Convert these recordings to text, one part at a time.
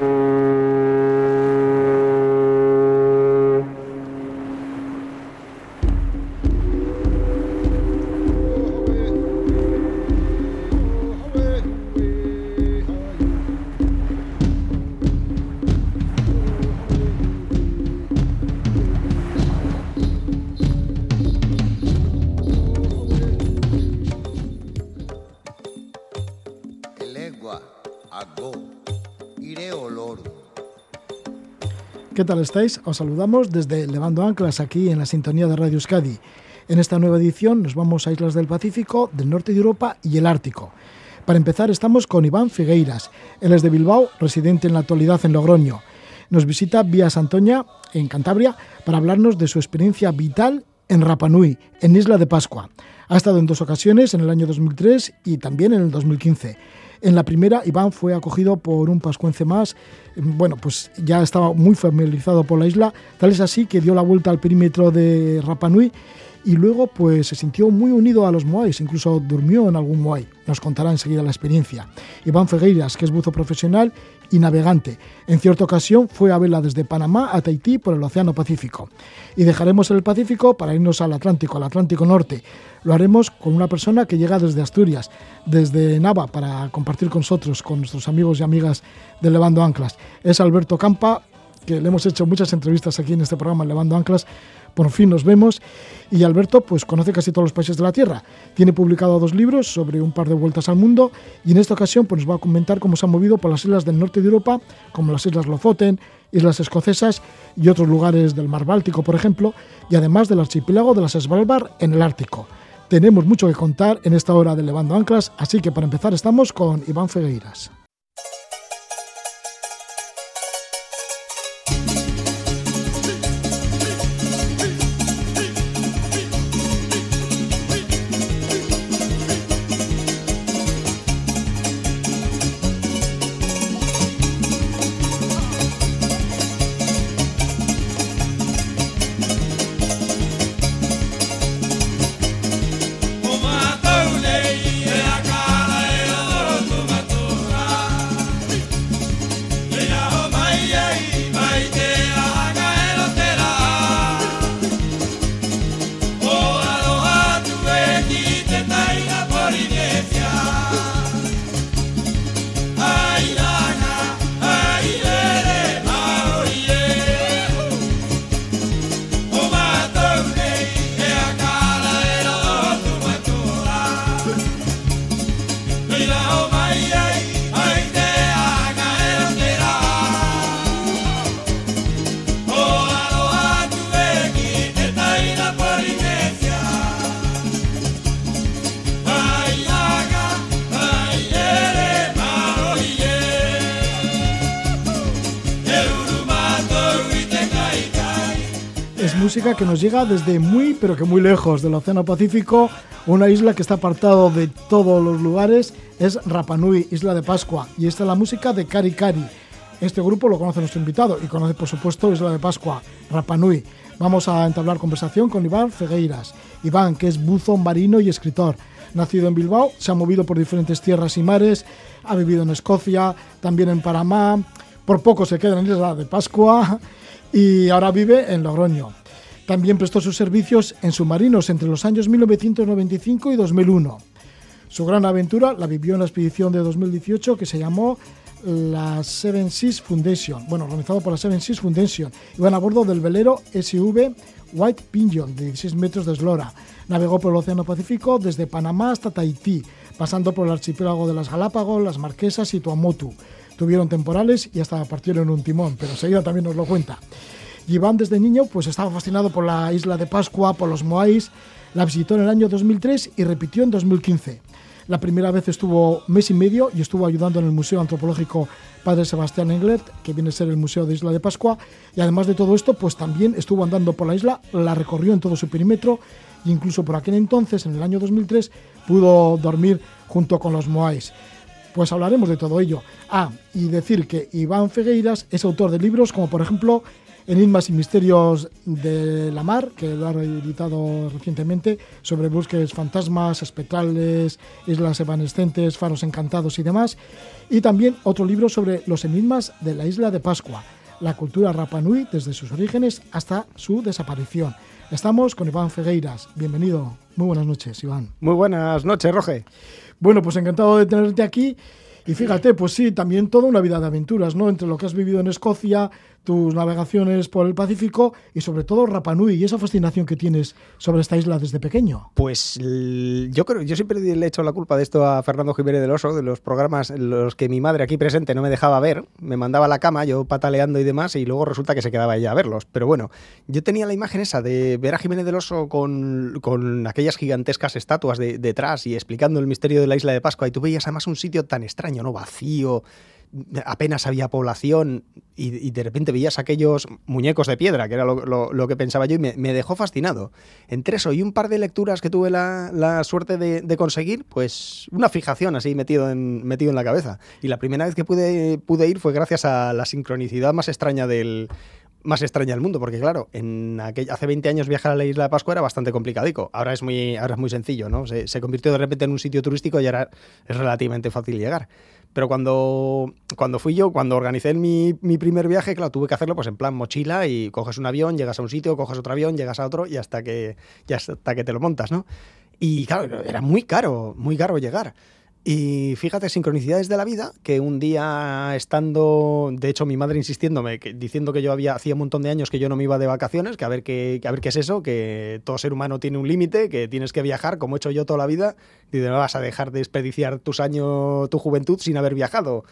Mm-hmm. ¿Qué tal estáis? Os saludamos desde Levando Anclas aquí en la sintonía de Radio Euskadi. En esta nueva edición nos vamos a islas del Pacífico, del norte de Europa y el Ártico. Para empezar estamos con Iván Figueiras. Él es de Bilbao, residente en la actualidad en Logroño. Nos visita vía Santoña, en Cantabria, para hablarnos de su experiencia vital en Rapanui, en Isla de Pascua. Ha estado en dos ocasiones, en el año 2003 y también en el 2015. En la primera, Iván fue acogido por un pascuense más. Bueno, pues ya estaba muy familiarizado por la isla, tal es así que dio la vuelta al perímetro de Rapanui y luego pues se sintió muy unido a los Moais, incluso durmió en algún Moai. Nos contará enseguida la experiencia. Iván Fegueiras, que es buzo profesional y navegante. En cierta ocasión fue a verla desde Panamá a Tahití por el Océano Pacífico. Y dejaremos el Pacífico para irnos al Atlántico, al Atlántico Norte. Lo haremos con una persona que llega desde Asturias, desde Nava, para compartir con nosotros, con nuestros amigos y amigas de Levando Anclas. Es Alberto Campa, que le hemos hecho muchas entrevistas aquí en este programa, Levando Anclas, por fin nos vemos. Y Alberto pues conoce casi todos los países de la Tierra. Tiene publicado dos libros sobre un par de vueltas al mundo y en esta ocasión pues nos va a comentar cómo se ha movido por las islas del norte de Europa, como las islas Lofoten, islas escocesas y otros lugares del mar Báltico, por ejemplo, y además del archipiélago de las Svalbard en el Ártico. Tenemos mucho que contar en esta hora de Levando Anclas, así que para empezar estamos con Iván Fegueiras. Que nos llega desde muy, pero que muy lejos del Océano Pacífico, una isla que está apartado de todos los lugares, es Rapanui, Isla de Pascua, y esta es la música de Cari Cari. Este grupo lo conoce nuestro invitado y conoce, por supuesto, Isla de Pascua, Rapanui. Vamos a entablar conversación con Iván Fegueiras. Iván, que es buzo marino y escritor. Nacido en Bilbao, se ha movido por diferentes tierras y mares, ha vivido en Escocia, también en Panamá, por poco se queda en Isla de Pascua y ahora vive en Logroño. También prestó sus servicios en submarinos entre los años 1995 y 2001. Su gran aventura la vivió en la expedición de 2018 que se llamó la Seven Seas Foundation, bueno, organizado por la Seven Seas Foundation. Iban a bordo del velero SV White Pigeon de 16 metros de eslora. Navegó por el Océano Pacífico desde Panamá hasta Tahití, pasando por el archipiélago de las Galápagos, las Marquesas y Tuamotu. Tuvieron temporales y hasta partieron un timón, pero enseguida también nos lo cuenta. Y Iván desde niño pues estaba fascinado por la isla de Pascua, por los Moais. La visitó en el año 2003 y repitió en 2015. La primera vez estuvo mes y medio y estuvo ayudando en el Museo Antropológico Padre Sebastián Englert, que viene a ser el Museo de Isla de Pascua. Y además de todo esto, pues también estuvo andando por la isla, la recorrió en todo su perímetro e incluso por aquel entonces, en el año 2003, pudo dormir junto con los Moais. Pues hablaremos de todo ello. Ah, y decir que Iván Fegueiras es autor de libros como por ejemplo Enigmas y Misterios de la Mar, que lo ha reeditado recientemente, sobre búsquedas fantasmas, espectrales, islas evanescentes, faros encantados y demás. Y también otro libro sobre los enigmas de la isla de Pascua, la cultura Rapanui desde sus orígenes hasta su desaparición. Estamos con Iván Fegueiras. Bienvenido. Muy buenas noches, Iván. Muy buenas noches, Roge. Bueno, pues encantado de tenerte aquí. Y fíjate, pues sí, también toda una vida de aventuras, ¿no? Entre lo que has vivido en Escocia, tus navegaciones por el Pacífico y sobre todo Rapanui y esa fascinación que tienes sobre esta isla desde pequeño. Pues yo creo, yo siempre le he hecho la culpa de esto a Fernando Jiménez del Oso, de los programas los que mi madre aquí presente no me dejaba ver, me mandaba a la cama, yo pataleando y demás, y luego resulta que se quedaba ella a verlos. Pero bueno, yo tenía la imagen esa de ver a Jiménez del Oso con, con aquellas gigantescas estatuas de, detrás y explicando el misterio de la isla de Pascua, y tú veías además un sitio tan extraño, ¿no? Vacío, apenas había población y, de repente veías aquellos muñecos de piedra, que era lo, que pensaba yo, y me, dejó fascinado. Entre eso y un par de lecturas que tuve la, suerte de, conseguir, pues una fijación así metido en, metido en la cabeza. Y la primera vez que pude, pude ir fue gracias a la sincronicidad más extraña del, más extraña del mundo, porque claro, en aquel, hace 20 años viajar a la isla de Pascua era bastante complicadico. Ahora es muy, ahora es muy sencillo, ¿no? Se, convirtió de repente en un sitio turístico y ahora es relativamente fácil llegar. Pero cuando, cuando fui yo, cuando organicé mi, mi, primer viaje, claro, tuve que hacerlo pues en plan mochila y coges un avión, llegas a un sitio, coges otro avión, llegas a otro y hasta que, y hasta que te lo montas, ¿no? Y claro, era muy caro, muy caro llegar. Y fíjate, sincronicidades de la vida, que un día estando, de hecho mi madre insistiéndome, que, diciendo que yo había, hacía un montón de años que yo no me iba de vacaciones, que a ver qué, a ver qué es eso, que todo ser humano tiene un límite, que tienes que viajar, como he hecho yo toda la vida, y no vas a dejar de desperdiciar tus años, tu juventud sin haber viajado.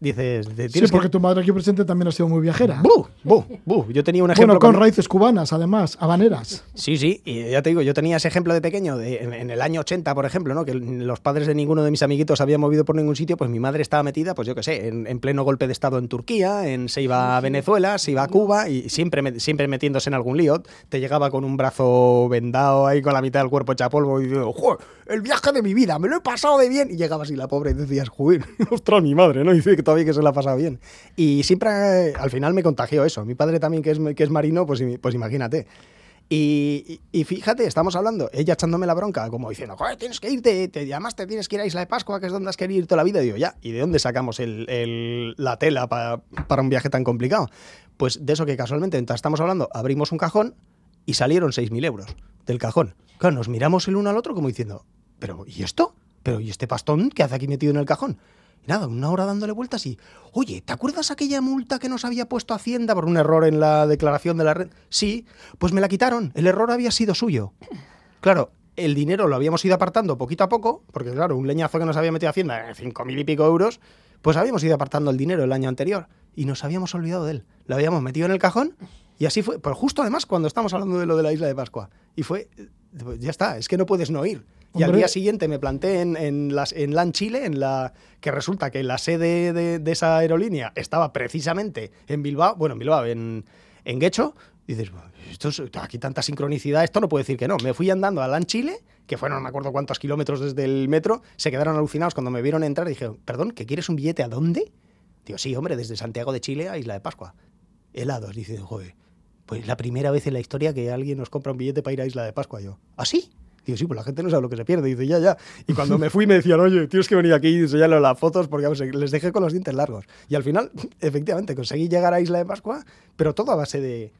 Dices, sí, porque tu madre aquí presente también ha sido muy viajera. ¡Bu! ¡Bu! ¡Bu! Yo tenía un ejemplo. Bueno, con, raíces cubanas, además, habaneras. Sí, sí, y ya te digo, yo tenía ese ejemplo de pequeño, de, en, el año 80, por ejemplo, ¿no? que los padres de ninguno de mis amiguitos habían movido por ningún sitio, pues mi madre estaba metida, pues yo qué sé, en, pleno golpe de Estado en Turquía, en, se iba a Venezuela, se iba a Cuba y siempre, siempre metiéndose en algún lío. Te llegaba con un brazo vendado ahí con la mitad del cuerpo hecha polvo y diciendo, ¡Joder, el viaje de mi vida! ¡Me lo he pasado de bien! Y llegaba así la pobre y decías, ¡Joder, ostras, mi madre! ¿no? Y dice todavía que se la ha pasado bien. Y siempre, al final me contagió eso. Mi padre también, que es, que es marino, pues, pues imagínate. Y, fíjate, estamos hablando, ella echándome la bronca, como diciendo, Joder, tienes que irte, te, además te tienes que ir a Isla de Pascua, que es donde has querido ir toda la vida. Y digo, ya, ¿y de dónde sacamos el, la tela para, para un viaje tan complicado? Pues de eso que casualmente, mientras estamos hablando, abrimos un cajón y salieron 6.000 euros del cajón. Claro, nos miramos el uno al otro como diciendo, ¿pero y esto? ¿Pero y este pastón qué hace aquí metido en el cajón? Nada, una hora dándole vueltas y, oye, ¿te acuerdas aquella multa que nos había puesto Hacienda por un error en la declaración de la red? Sí, pues me la quitaron, el error había sido suyo. Claro, el dinero lo habíamos ido apartando poquito a poco, porque claro, un leñazo que nos había metido Hacienda, eh, cinco mil y pico euros, pues habíamos ido apartando el dinero el año anterior y nos habíamos olvidado de él. Lo habíamos metido en el cajón y así fue, pero justo además cuando estamos hablando de lo de la isla de Pascua. Y fue, ya está, es que no puedes no ir. Y al día siguiente me planté en, en, las, en LAN Chile, en la, que resulta que la sede de, esa aerolínea estaba precisamente en Bilbao, bueno, en Bilbao, en, en Guecho. Y dices, esto es, aquí tanta sincronicidad, esto no puedo decir que no. Me fui andando a LAN Chile, que fueron no me acuerdo cuántos kilómetros desde el metro, se quedaron alucinados cuando me vieron entrar y dije, perdón, ¿que quieres un billete a dónde? Digo, sí, hombre, desde Santiago de Chile a Isla de Pascua. Helados, dice, joder, pues la primera vez en la historia que alguien nos compra un billete para ir a Isla de Pascua. Yo, ¿ah, sí? Digo, sí, pues la gente no sabe lo que se pierde. Dice, ya, ya. Y cuando me fui me decían, oye, tienes que venir aquí y enseñarle las fotos porque les dejé con los dientes largos. Y al final, efectivamente, conseguí llegar a Isla de Pascua, pero todo a base de,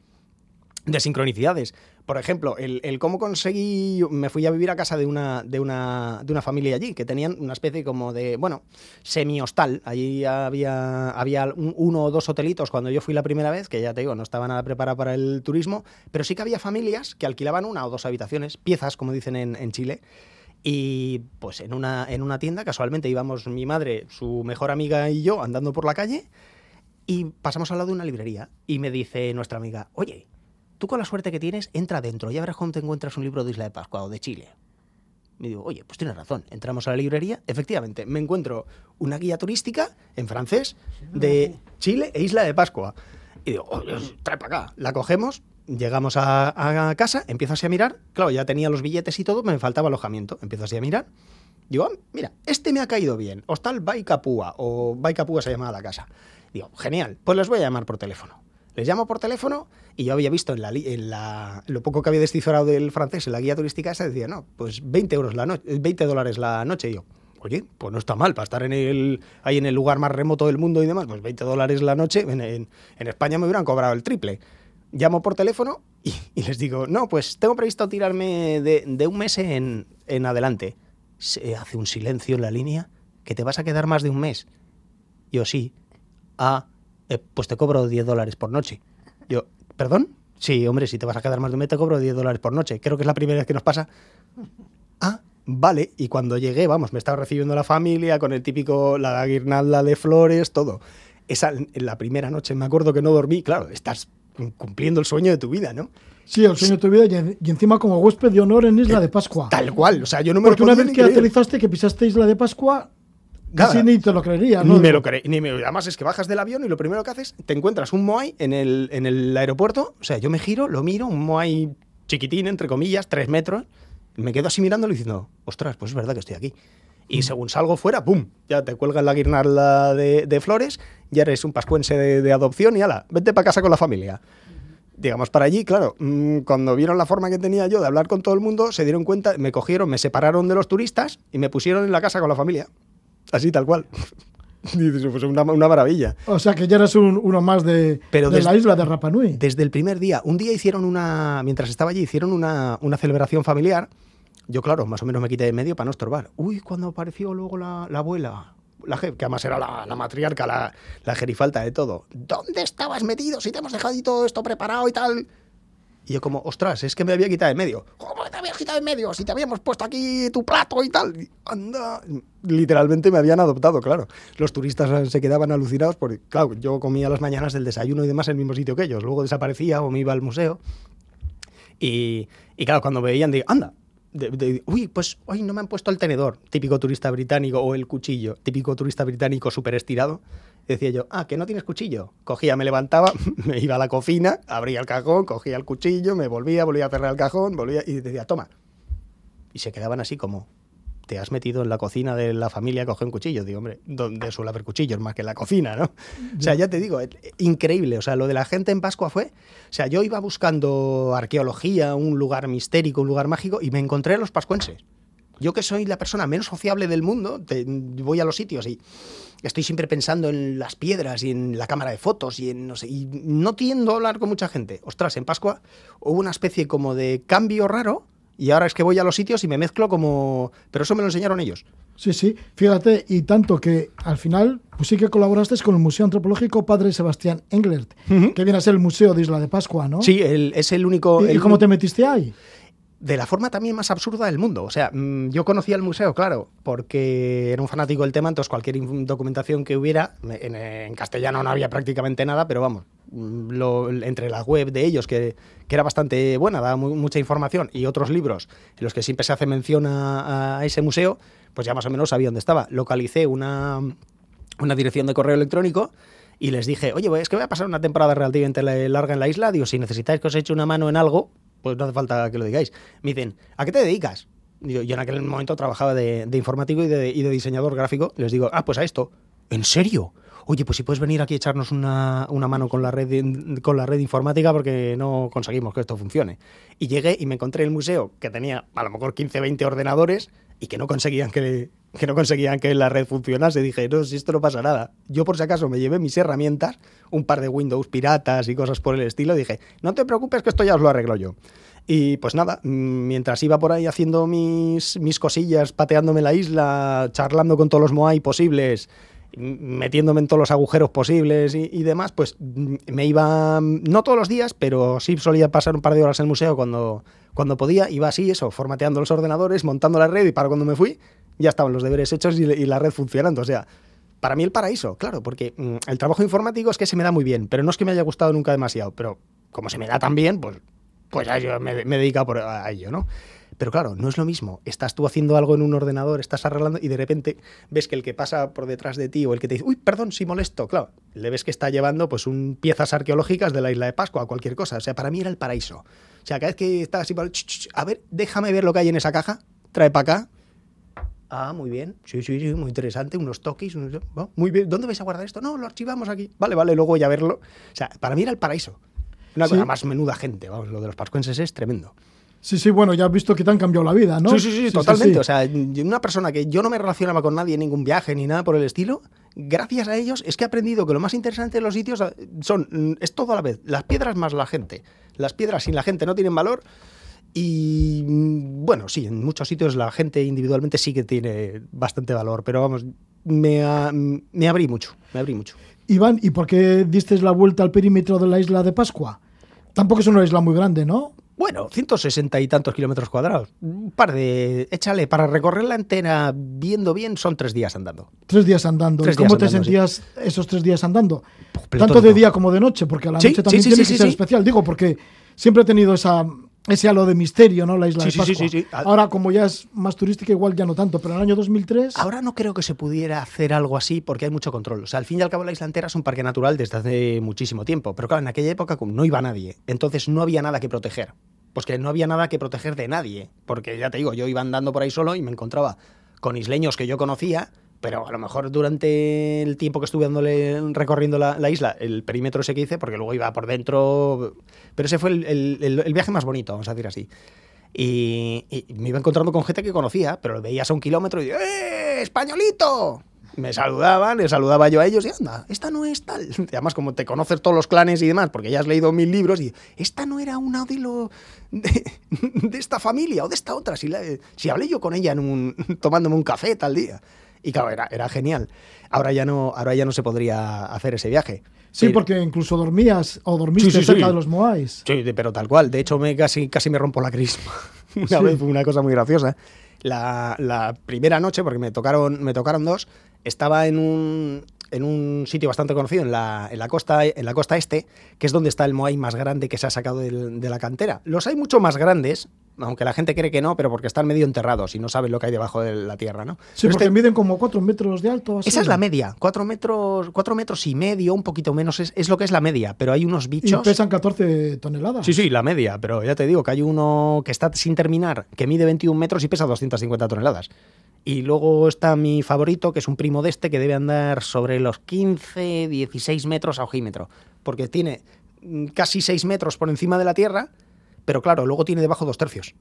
de sincronicidades. Por ejemplo, el, cómo conseguí, me fui a vivir a casa de una, de, una, de una familia allí, que tenían una especie como de, bueno, semi-hostal. Allí había, había uno o dos hotelitos cuando yo fui la primera vez, que ya te digo, no estaba nada preparado para el turismo, pero sí que había familias que alquilaban una o dos habitaciones, piezas, como dicen en, en Chile. Y pues en una, en una tienda, casualmente íbamos mi madre, su mejor amiga y yo andando por la calle, y pasamos al lado de una librería. Y me dice nuestra amiga, oye, tú con la suerte que tienes, entra adentro, ya verás cómo te encuentras un libro de Isla de Pascua o de Chile. Me digo, oye, pues tienes razón. Entramos a la librería, efectivamente, me encuentro una guía turística en francés de Chile e Isla de Pascua. Y digo, oye, trae para acá. La cogemos, llegamos a, casa, empiezo así a mirar. Claro, ya tenía los billetes y todo, me faltaba alojamiento. Empiezo así a mirar. Digo, ah, mira, este me ha caído bien. Hostal Baikapúa, o Baikapúa se llamaba la casa. Digo, genial, pues les voy a llamar por teléfono. Les llamo por teléfono y yo había visto en, la, en la, lo poco que había descifrado del francés en la guía turística esa, decía, no, pues 20 euros la noche, 20 dólares la noche. Y yo, oye, pues no está mal, para estar en el, ahí en el lugar más remoto del mundo y demás, pues 20 dólares la noche, en, en, España me hubieran cobrado el triple. Llamo por teléfono y, y les digo, no, pues tengo previsto tirarme de, de un mes en, en adelante. Se hace un silencio en la línea, que te vas a quedar más de un mes. Yo sí. Ah, eh, pues te cobro 10 dólares por noche. Yo, ¿perdón? Sí, hombre, si te vas a quedar más de un mes te cobro 10 dólares por noche. Creo que es la primera vez que nos pasa. Ah, vale. Y cuando llegué, vamos, me estaba recibiendo la familia con el típico, la guirnalda de flores, todo. Esa, en la primera noche me acuerdo que no dormí. Claro, estás cumpliendo el sueño de tu vida, ¿no? Sí, el sueño de tu vida y, encima como huésped de honor en Isla de Pascua. Tal cual, o sea, yo no me Porque una vez que aterrizaste, que pisaste Isla de Pascua, Casi ni te lo creería, ¿no? Ni me lo creí. Ni me, además es que bajas del avión y lo primero que haces, te encuentras un Moai en el, en el aeropuerto. O sea, yo me giro, lo miro, un Moai chiquitín, entre comillas, tres metros. Me quedo así mirándolo y diciendo, ostras, pues es verdad que estoy aquí. Y mm. según salgo fuera, ¡pum! Ya te cuelgan la guirnalda de, de flores, ya eres un pascuense de, de adopción y ala, vete para casa con la familia digamos, para allí, claro, mm, cuando vieron la forma que tenía yo de hablar con todo el mundo, se dieron cuenta, me cogieron, me separaron de los turistas y me pusieron en la casa con la familia. Así, tal cual. Dices, pues una, una, maravilla. O sea que ya eres uno más de, de la isla de Rapa Nui. Desde el primer día. Un día hicieron una, mientras estaba allí, hicieron una, una celebración familiar. Yo, claro, más o menos me quité de medio para no estorbar. Uy, cuando apareció luego la, la abuela, la, que además era la, la matriarca, la, la gerifalta de todo. ¿Dónde estabas metido si te hemos dejado todo esto preparado y tal? Y yo como, ostras, es que me había quitado en medio. ¿Cómo te habías quitado en medio? Si te habíamos puesto aquí tu plato y tal. anda. Literalmente me habían adoptado, claro. Los turistas se quedaban alucinados porque, claro, yo comía las mañanas del desayuno y demás en el mismo sitio que ellos. Luego desaparecía o me iba al museo. Y, y claro, cuando veían, digo, anda, uy, pues hoy no me han puesto el tenedor, típico turista británico, o el cuchillo, típico turista británico súper estirado. Decía yo, ah, que no tienes cuchillo. Cogía, me levantaba, me iba a la cocina, abría el cajón, cogía el cuchillo, me volvía, volvía a cerrar el cajón, volvía y decía, toma. Y se quedaban así como, te has metido en la cocina de la familia a coger un cuchillo. Digo, hombre, donde suele haber cuchillos más que en la cocina, ¿no? O sea, ya te digo, increíble. O sea, lo de la gente en Pascua fue. O sea, yo iba buscando arqueología, un lugar mistérico, un lugar mágico, y me encontré a los pascuenses. Yo que soy la persona menos sociable del mundo, voy a los sitios y estoy siempre pensando en las piedras y en la cámara de fotos y en no sé, y no tiendo a hablar con mucha gente. Ostras, en Pascua hubo una especie como de cambio raro y ahora es que voy a los sitios y me mezclo como... Pero eso me lo enseñaron ellos. Sí, sí, fíjate, y tanto que al final, pues sí que colaboraste con el Museo Antropológico Padre Sebastián Englert, que viene a ser el Museo de Isla de Pascua, ¿no? Sí, es el único... ¿Y, cómo te metiste ahí? De la forma también más absurda del mundo. O sea, mm, yo conocía el museo, claro, porque era un fanático del tema, entonces cualquier documentación que hubiera, en, castellano no había prácticamente nada, pero vamos, mm, entre la web de ellos, que, que era bastante buena, daba mucha información, y otros libros en los que siempre se hace mención a, ese museo, pues ya más o menos sabía dónde estaba. Localicé una, una dirección de correo electrónico y les dije, oye, es que voy a pasar una temporada relativamente larga en la isla, digo, si necesitáis que os eche una mano en algo, pues no hace falta que lo digáis. Me dicen, ¿a qué te dedicas? Yo, en aquel momento trabajaba de, informático y de, diseñador gráfico. Les digo, ah, pues a esto. ¿En serio? Oye, pues si puedes venir aquí echarnos una, mano con la, red, con la red informática porque no conseguimos que esto funcione. Y llegué y me encontré el museo que tenía a lo mejor 15, 20 ordenadores y que no conseguían que, que no conseguían que la red funcionase. Dije, no, si esto no pasa nada. Yo por si acaso me llevé mis herramientas, un par de Windows piratas y cosas por el estilo. Dije, no te preocupes que esto ya os lo arreglo yo. Y pues nada, mientras iba por ahí haciendo mis, mis cosillas, pateándome la isla, charlando con todos los Moai posibles, metiéndome en todos los agujeros posibles y, y, demás, pues me iba, no todos los días, pero sí solía pasar un par de horas en el museo cuando, cuando podía, iba así, eso, formateando los ordenadores, montando la red y para cuando me fui, ya estaban los deberes hechos y, la red funcionando. O sea, para mí el paraíso, claro, porque mm, el trabajo informático es que se me da muy bien, pero no es que me haya gustado nunca demasiado, pero como se me da tan bien, pues, pues yo me, me por, a ello, ¿no? Pero claro, no es lo mismo. Estás tú haciendo algo en un ordenador, estás arreglando y de repente ves que el que pasa por detrás de ti o el que te dice, uy, perdón, si molesto, claro, le ves que está llevando pues un piezas arqueológicas de la isla de Pascua o cualquier cosa. O sea, para mí era el paraíso. O sea, cada vez que estás así, a ver, déjame ver lo que hay en esa caja, trae para acá, Ah, muy bien. Sí, sí, sí, muy interesante. Unos toques. unos- oh, Muy bien. ¿Dónde vais a guardar esto? No, lo archivamos aquí. Vale, vale, luego voy a verlo. O sea, para mí era el paraíso. Una Sí. cosa más menuda gente. Vamos, lo de los pascuenses es tremendo. Sí, sí, bueno, ya has visto que te han cambiado la vida, ¿no? Sí, sí, sí, totalmente. sí. O sea, una persona que yo no me relacionaba con nadie en ningún viaje ni nada por el estilo, gracias a ellos es que he aprendido que lo más interesante de los sitios son, es todo a la vez, las piedras más la gente. Las piedras sin la gente no tienen valor y mm, bueno, sí, en muchos sitios la gente individualmente sí que tiene bastante valor, pero vamos, me, a- me abrí mucho, me abrí mucho. Iván, ¿y por qué diste la vuelta al perímetro de la isla de Pascua? Tampoco es una isla muy grande, ¿no? Bueno, 160 y tantos kilómetros cuadrados. Un par de... Échale, para recorrerla entera viendo bien son tres días andando. Tres días andando. Tres ¿Y ¿Cómo te sí. sentías esos tres días andando? pletórico. Tanto de día como de noche, porque a la Sí, noche también sí, tiene que ser especial. Digo, porque siempre he tenido esa, ese halo de misterio, ¿no? La isla Sí, de Pascua. sí, sí. Ahora, como ya es más turística, igual ya no tanto, pero en el año 2003... Ahora no creo que se pudiera hacer algo así porque hay mucho control. O sea, al fin y al cabo la isla entera es un parque natural desde hace muchísimo tiempo. Pero claro, en aquella época no iba nadie. Entonces no había nada que proteger. Pues que no había nada que proteger de nadie. Porque ya te digo, yo iba andando por ahí solo y me encontraba con isleños que yo conocía. Pero a lo mejor durante el tiempo que estuve dándole, recorriendo la, la isla, el perímetro ese que hice, porque luego iba por dentro. Pero ese fue el, el- el- viaje más bonito, vamos a decir así. Y, y me iba encontrando con gente que conocía, pero lo veías a un kilómetro y ¡eh, españolito! Me saludaban, les saludaba yo a ellos y anda, esta no es tal. Y además, como te conoces todos los clanes y demás, porque ya has leído mil libros, y esta no era una de, lo, de, de esta familia o de esta otra. Si, la- si hablé yo con ella en un, tomándome un café tal día. Y claro, era, era genial. Ahora ya, no, ahora ya no se podría hacer ese viaje. Sí, porque incluso dormías o dormiste Sí, sí, cerca sí. de los Moais. Sí, de- pero tal cual. De hecho, me casi, casi me rompo la crisma. Una vez fue una cosa muy graciosa. La, la primera noche, porque me tocaron, me tocaron dos, estaba en un, en un sitio bastante conocido, en la, en, la costa, en la costa este, que es donde está el Moai más grande que se ha sacado del- de la cantera. Los hay mucho más grandes, aunque la gente cree que no, pero porque están medio enterrados y no saben lo que hay debajo de la tierra, ¿no? Sí, Pero porque este- miden como cuatro metros de alto. así. esa es la media, cuatro metros, cuatro metros y medio, un poquito menos, es, es lo que es la media, pero hay unos Y bichos... pesan 14 toneladas. Sí, sí, la media, pero ya te digo que hay uno que está sin terminar, que mide 21 metros y pesa 250 toneladas. Y luego está mi favorito, que es un primo de este, que debe andar sobre los 15, 16 metros a ojímetro, porque tiene mm, casi 6 metros por encima de la Tierra, pero claro, luego tiene debajo dos tercios.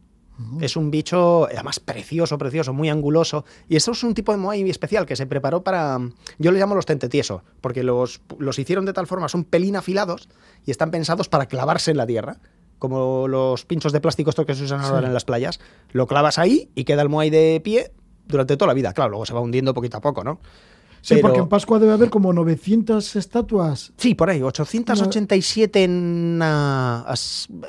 Es un bicho, además, precioso, precioso, muy anguloso. Y esto es un tipo de moai especial que se preparó para. Yo le llamo los tentetiesos, porque los, los hicieron de tal forma, son pelín afilados y están pensados para clavarse en la tierra. Como los pinchos de plástico estos que se usan ahora Sí. en las playas. Lo clavas ahí y queda el moai de pie durante toda la vida. Claro, luego se va hundiendo poquito a poco, ¿no? Sí, Pero- porque en Pascua debe haber como 900 estatuas. Sí, por ahí, 887 en una,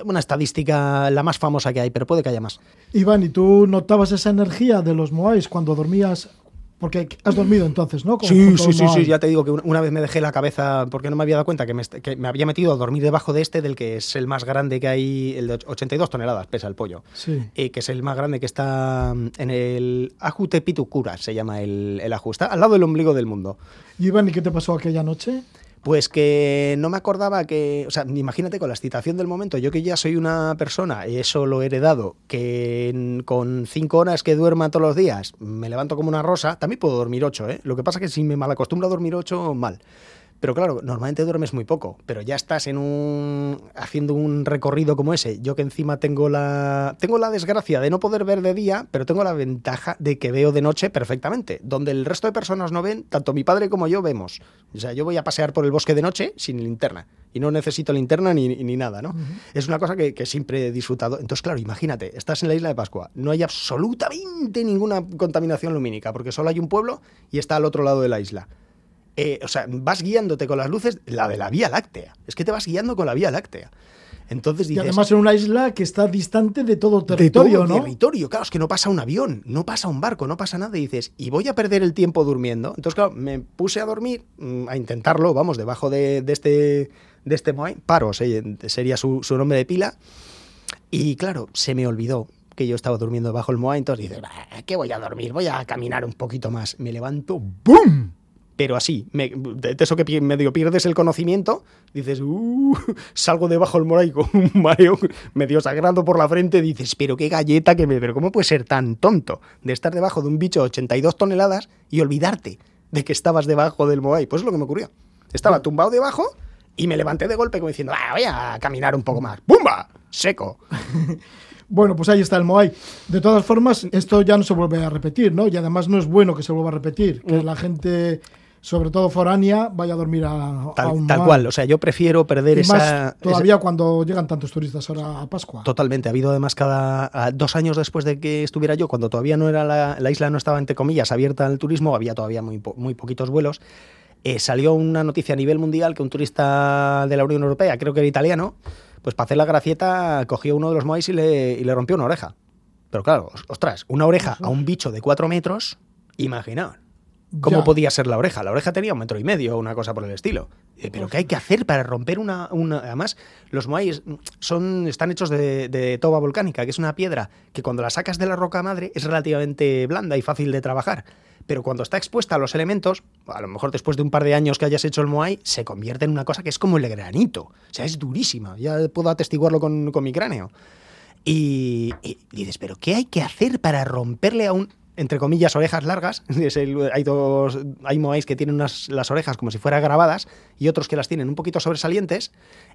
una estadística la más famosa que hay, pero puede que haya más. Iván, ¿y tú notabas esa energía de los Moais cuando dormías? Porque has dormido entonces, ¿no? Con- Sí, con sí, sí, sí, ya te digo que una- vez me dejé la cabeza porque no me había dado cuenta que me, que me había metido a dormir debajo de este, del que es el más grande que hay, el de och- 82 toneladas pesa el pollo, Sí. y que es el más grande que está mm, en el Ajutepitucura, se llama el, el aju, está al lado del ombligo del mundo. Y Iván, ¿y qué te pasó aquella noche? Pues que no me acordaba que, o sea, imagínate con la excitación del momento, yo que ya soy una persona, eso lo he heredado, que con cinco horas que duerma todos los días me levanto como una rosa, también puedo dormir ocho, ¿eh? Lo que pasa es que si me malacostumbro a dormir ocho, mal. Pero claro, normalmente duermes muy poco, pero ya estás en un haciendo un recorrido como ese. Yo que encima tengo la tengo la desgracia de no poder ver de día, pero tengo la ventaja de que veo de noche perfectamente, donde el resto de personas no ven, tanto mi padre como yo vemos. O sea, yo voy a pasear por el bosque de noche sin linterna y no necesito linterna ni, ni nada, ¿no? Es una cosa que, que siempre he disfrutado. Entonces, claro, imagínate, estás en la isla de Pascua, no hay absolutamente ninguna contaminación lumínica, porque solo hay un pueblo y está al otro lado de la isla. Eh, o sea, vas guiándote con las luces, la de la Vía Láctea. Es que te vas guiando con la Vía Láctea. Entonces Y dices, además en una isla que está distante de todo de territorio, todo ¿no? territorio, claro, es que no pasa un avión, no pasa un barco, no pasa nada. Y dices, ¿y voy a perder el tiempo durmiendo? Entonces, claro, me puse a dormir, mm, a intentarlo, vamos, debajo de, de este de este Moai, Paro se- sería su, su nombre de pila. Y claro, se me olvidó que yo estaba durmiendo debajo del Moai, entonces dices, "Bah, ¿qué voy a dormir? Voy a caminar un poquito más. Me levanto, ¡boom! Pero así, me, de eso que medio pierdes el conocimiento, dices, uh, salgo debajo del Moray con un mareo medio sagrado por la frente, dices, pero qué galleta que me, pero ¿cómo puedes ser tan tonto de estar debajo de un bicho de 82 toneladas y olvidarte de que estabas debajo del Moai? Pues es lo que me ocurrió. Estaba tumbado debajo y me levanté de golpe como diciendo, ah, voy a caminar un poco más. ¡Bumba! Seco. Bueno, pues ahí está el Moai. De todas formas, esto ya no se vuelve a repetir, ¿no? Y además no es bueno que se vuelva a repetir, que mm. la gente sobre todo foránea, vaya a dormir a, tal, tal cual. O sea, yo prefiero perder esa. todavía cuando llegan tantos turistas ahora a Pascua. Totalmente. Ha habido además cada dos años después de que estuviera yo, cuando todavía no era la, isla, no estaba entre comillas abierta al turismo, había todavía muy, muy poquitos vuelos. Eh, salió una noticia a nivel mundial que un turista de la Unión Europea, creo que era italiano, pues para hacer la gracieta cogió uno de los moais y le, y le rompió una oreja. Pero claro, ostras, una oreja a un bicho de cuatro metros, imaginaos. ¿Cómo podía ser la oreja? La oreja tenía un metro y medio o una cosa por el estilo. Pero ¿qué hay que hacer para romper una, Además, los moais son, están hechos de, toba volcánica, que es una piedra que cuando la sacas de la roca madre es relativamente blanda y fácil de trabajar. Pero cuando está expuesta a los elementos, a lo mejor después de un par de años que hayas hecho el moai, se convierte en una cosa que es como el granito. O sea, es durísima. Ya puedo atestiguarlo con, mi cráneo. Y, y dices, ¿pero qué hay que hacer para romperle a un entre comillas, orejas largas. hay dos, hay moais que tienen las orejas como si fueran grabadas y otros que las tienen un poquito sobresalientes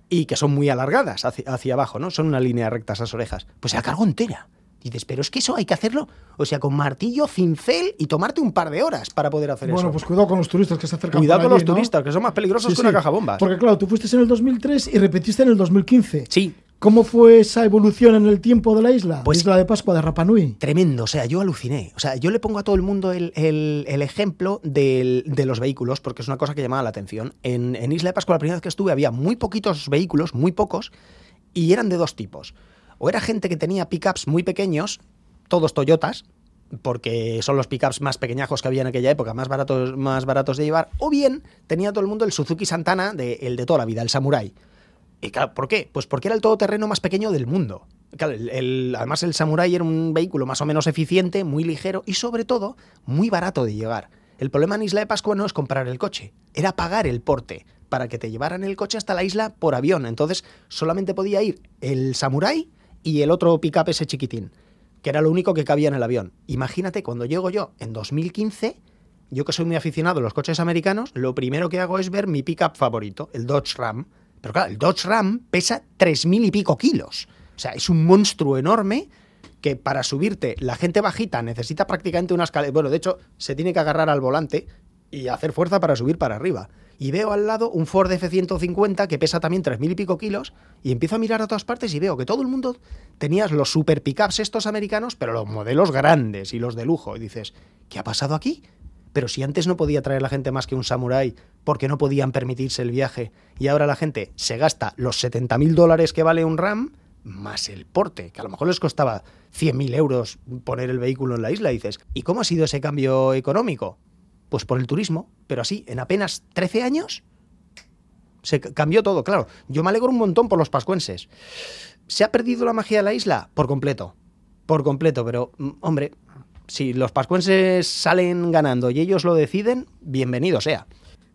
y que son muy alargadas hacia, abajo, ¿no? Son una línea recta esas orejas. Pues se la cargo entera. dices, pero es que eso hay que hacerlo, o sea, con martillo, cincel y tomarte un par de horas para poder hacer eso. Bueno, pues cuidado con los turistas que se acercan. Cuidado con los turistas, que son más peligrosos que una caja bombas. Porque claro, tú fuiste en el 2003 y repetiste en el 2015. Sí. ¿Cómo fue esa evolución en el tiempo de la isla? Pues isla de Pascua de Rapanui. Tremendo, o sea, yo aluciné. O sea, yo le pongo a todo el mundo el, ejemplo de los vehículos, porque es una cosa que llamaba la atención. En, Isla de Pascua, la primera vez que estuve, había muy poquitos vehículos, muy pocos, y eran de dos tipos. O era gente que tenía pickups muy pequeños, todos Toyotas, porque son los pickups más pequeñajos que había en aquella época, más baratos, más baratos de llevar, o bien tenía todo el mundo el Suzuki Santana, de, el de toda la vida, el Samurai y claro, ¿por qué? Pues porque era el todoterreno más pequeño del mundo. además, el Samurai era un vehículo más o menos eficiente, muy ligero y, sobre todo, muy barato de llegar. El problema en Isla de Pascua no es comprar el coche, era pagar el porte para que te llevaran el coche hasta la isla por avión. Entonces, solamente podía ir el Samurai y el otro pickup ese chiquitín, que era lo único que cabía en el avión. Imagínate, cuando llego yo en 2015, yo que soy muy aficionado a los coches americanos, lo primero que hago es ver mi pickup favorito, el Dodge Ram pero claro, el Dodge Ram pesa 3.000 y pico kilos. O sea, es un monstruo enorme que para subirte la gente bajita necesita prácticamente una escalera. Bueno, de hecho, se tiene que agarrar al volante y hacer fuerza para subir para arriba. Y veo al lado un Ford F-150 que pesa también 3.000 y pico kilos y empiezo a mirar a todas partes y veo que todo el mundo tenías los super pickups estos americanos, pero los modelos grandes y los de lujo. Y dices, ¿qué ha pasado aquí? Pero si antes no podía traer la gente más que un samurái porque no podían permitirse el viaje y ahora la gente se gasta los 70.000 dólares que vale un RAM más el porte, que a lo mejor les costaba 100.000 euros poner el vehículo en la isla, dices, ¿y cómo ha sido ese cambio económico? Pues por el turismo, pero así, en apenas 13 años se cambió todo, claro. Yo me alegro un montón por los pascuenses. ¿Se ha perdido la magia de la isla? Por completo, por completo, pero mm, hombre, si los pascuenses salen ganando y ellos lo deciden, bienvenido sea.